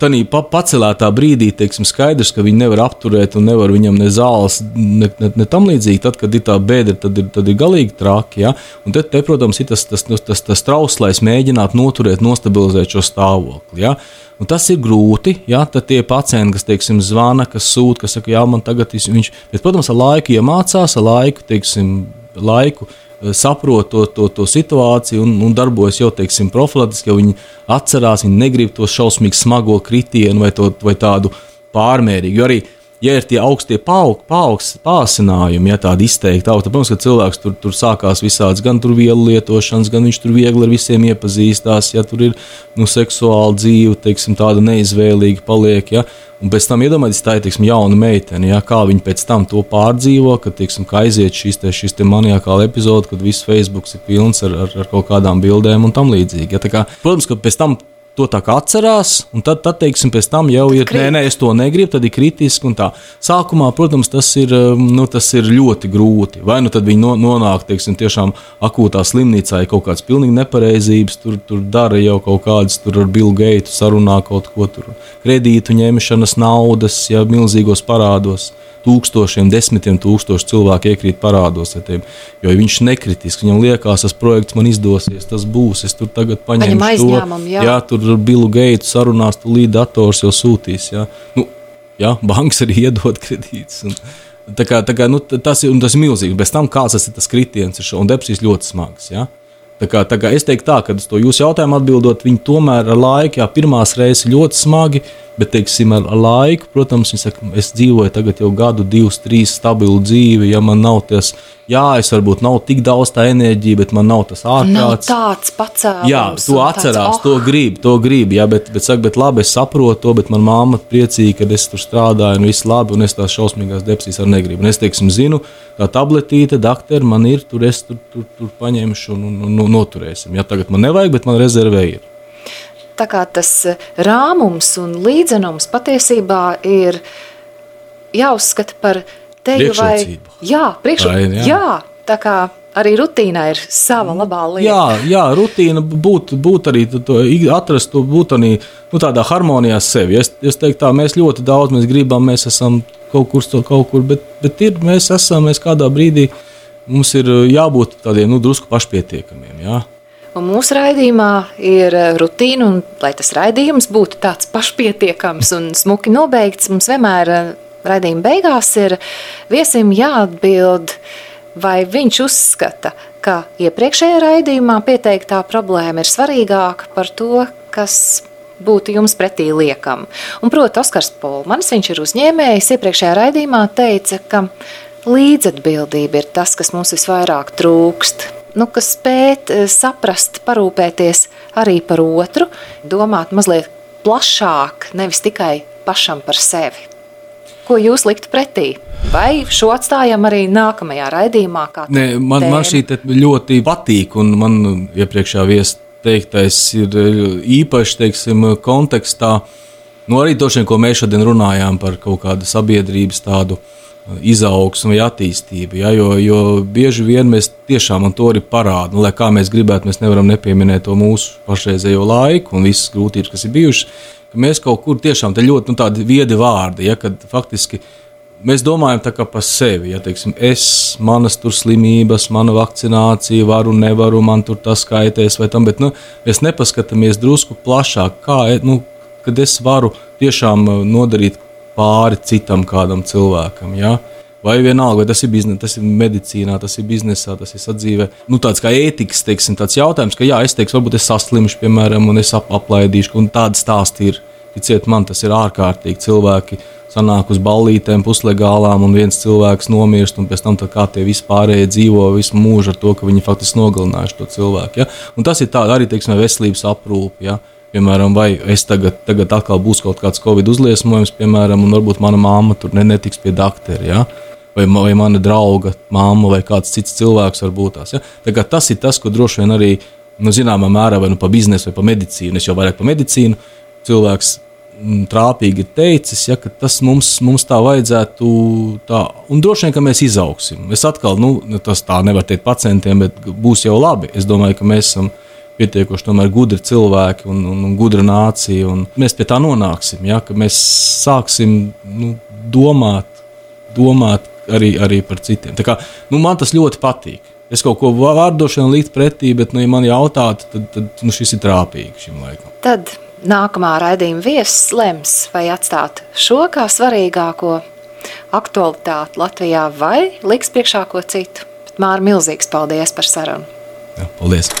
tādā pa, pacelētā brīdī teiksim, skaidrs, ka viņi nevar apturēt un nevar viņam ne zāles, ne, ne, ne tam līdzīgi. Tad, kad ir tā bēda, tad ir, tad ir galīgi traki. Ja? Un te, te, protams, ir tas, tas, tas, tas, tas trauslais mēģināt noturēt, nostabilizēt šo stāvokli. Ja? Un tas ir grūti. Ja, tad tie pacienti, kas teiksim, zvana, kas sūta, kas saka, jā, man tagad viņš, bet, protams, ar laiku iemācās, ar laiku, teiksim, laiku saprot to, to, to situāciju un, un darbojas jau teiksim, profilaktiski, jo viņi atcerās, viņi negrib to šausmīgi smago kritienu vai, to, vai tādu pārmērīgu. Jo arī, ja ir tie augstie paaug, paaugs, pāsinājumi, ja tādi izteikti augsti, tad, protams, ka cilvēks tur, tur sākās visādas gan vielu lietošanas, gan viņš tur viegli ar visiem iepazīstās, ja tur ir nu, seksuāla dzīve, teiksim, tāda neizvēlīga paliek. Ja, Un pēc tam iedomājieties, tā ir teiksim, jauna meitene, ja, kā viņa pēc tam to pārdzīvo, kad teiksim, ka aiziet šīs, te, šīs te maniakāla epizode, kad viss Facebook ir pilns ar, ar, ar kaut kādām bildēm un tam līdzīgi. Ja, kā, protams, ka pēc tam to tā kā atcerās, un tad, tad teiksim, pēc tam jau ir, nē, nē, es to negribu, tad ir kritiski un tā. Sākumā, protams, tas ir, um, nu, tas ir ļoti grūti. Vai nu tad viņi no, nonāk, teiksim, tiešām akūtā slimnīcā, ja kaut kādas pilnīgi nepareizības, tur, tur dara jau kaut kādas, tur ar Bill Gates sarunā kaut ko tur, kredītu ņemšanas naudas, ja milzīgos parādos tūkstošiem, desmitiem tūkstošu cilvēku iekrīt parādos ar tiem. Jo viņš ir nekritisks, viņam liekas, tas projekts man izdosies, tas būs. Es tur tagad paņemšu to. Jā. jā, tur ar Billu Geitu sarunās, tu līdzi dators jau sūtīs. Jā. Nu, jā, <laughs> banks arī iedod kredītus. Un, tā kā, tā kā, nu, tas, ir, tas ir milzīgi. Bez tam kāds tas ir tas kritiens, ir šo, un depresijas ļoti smags. Jā. Tā kā, tā kā es teiktu, tā, ka uz to jūsu jautājumu atbildot, viņi tomēr ar laiku, jā, pirmās reizes ļoti smagi, Bet, teiksim, ar, laiku, protams, saka, es dzīvoju tagad jau gadu, divus, trīs stabilu dzīvi. Ja man nav tas, jā, es varbūt nav tik daudz tā enerģija, bet man nav tas ārkārtas. Tāds pacēlums. Jā, to atcerās, tāds, oh. to grib, to grib. Jā, bet, bet, saka, bet labi, es saprotu to, bet man mamma priecīga, ka es tur strādāju un viss labi, un es tās šausmīgās depresijas arī negribu. Un es, teiksim, zinu, tā tabletīte, doktor, man ir, tur es tur, tur, tur paņemšu un, un, un noturēsim. Ja tagad man nevajag, bet man rezervē ir tā kā tas eh, rāmums un līdzenums patiesībā ir jāuzskata par teju vai jā, priekšrocību. Jā. jā, tā kā arī rutīnā ir sava labā lieta. Jā, jā rutīna būtu būt arī to, atrast, būt arī nu, tādā harmonijā ar sevi. Es, es teiktu, tā mēs ļoti daudz mēs gribam, mēs esam kaut kur, kaut kur bet, bet ir, mēs esam, mēs kādā brīdī mums ir jābūt tādiem nu, drusku pašpietiekamiem. Jā. Un mūsu raidījumā ir eh, rutīna, un lai tas raidījums būtu tāds pašpietiekams un smuki nobeigts, mums vienmēr eh, raidījuma beigās ir viesim jāatbild, vai viņš uzskata, ka iepriekšējā raidījumā pieteiktā problēma ir svarīgāka par to, kas būtu jums pretī liekam. Un, proti, Oskars Polmanis, viņš ir uzņēmējs, iepriekšējā raidījumā teica, ka līdzatbildība ir tas, kas mums visvairāk trūkst nu, kas spēt eh, saprast, parūpēties arī par otru, domāt mazliet plašāk, nevis tikai pašam par sevi. Ko jūs liktu pretī? Vai šo atstājam arī nākamajā raidījumā? Nē, man, tēma? man šī ļoti patīk, un man iepriekšējā viesā teiktais ir eh, īpaši teiksim, kontekstā. Nu, arī to, ko mēs šodien runājām par kaut kādu sabiedrības tādu izaugsmu vai attīstību. Ja, jo, jo bieži vien mēs tiešām to arī parādām, nu, lai kā mēs gribētu, mēs nevaram nepieminēt to mūsu pašreizējo laiku un visas grūtības, kas ir bijušas. Mēs kaut kur tiešām ļoti nu, tādi viedi vārdi, ja, kad faktiski mēs domājam par sevi. Ja, teiksim, es, manas tur slimības, mana vakcinācija, varu, nevaru, man tur tas kaitēs vai tam, bet nu, mēs nepaskatāmies drusku plašāk, kā, nu, kad es varu tiešām nodarīt pāri citam kādam cilvēkam. Ja? Vai vienalga, vai tas ir biznesa, tas ir medicīnā, tas ir biznesā, tas ir sadzīvē. Nu, tāds kā ētikas, teiksim, tāds jautājums, ka, jā, es teikšu, varbūt es saslimšu, piemēram, un es ap aplaidīšu, un tāda stāsta ir. Ticiet man, tas ir ārkārtīgi. Cilvēki sanāk uz ballītēm, puslegālām, un viens cilvēks nomirst, un pēc tam kā tie vispārējie dzīvo visu mūžu ar to, ka viņi faktiski nogalinājuši to cilvēku. Ja? Un tas ir tāds arī, teiksim, veselības aprūpe. Ja? Piemēram, vai es tagad, tagad atkal būs kaut kāds covid uzliesmojums, piemēram, un varbūt mana mamma tur ne, netiks pie doktora. Ja? Vai, vai mana drauga, mamma vai kāds cits cilvēks var būt tās. Ja? Tas ir tas, ko droši vien arī nu, zināmā mērā vai nu pa biznesu vai pa medicīnu. Es jau vairāk pa medicīnu cilvēks mm, trāpīgi ir teicis, ja, ka tas mums, mums tā vajadzētu, tā, un droši vien, ka mēs izaugsim. Es atkal, nu, tas tā nevar teikt pacientiem, bet būs jau labi. Es domāju, ka mēs esam pietiekoši gudri cilvēki un, un, un gudra nācija. Un mēs pie tā nonāksim, ja, ka mēs sāksim nu, domāt, domāt arī, arī par citiem. Tā kā, nu, man tas ļoti patīk. Es kaut ko vārdošanu likt pretī, bet, nu, ja man jautātu, tad, tad nu, šis ir trāpīgi šim laikam. Tad nākamā raidījuma viesis lems, vai atstāt šo kā svarīgāko aktualitāti Latvijā, vai liks priekšā ko citu. Māra, milzīgs paldies par sarunu! Jā, paldies!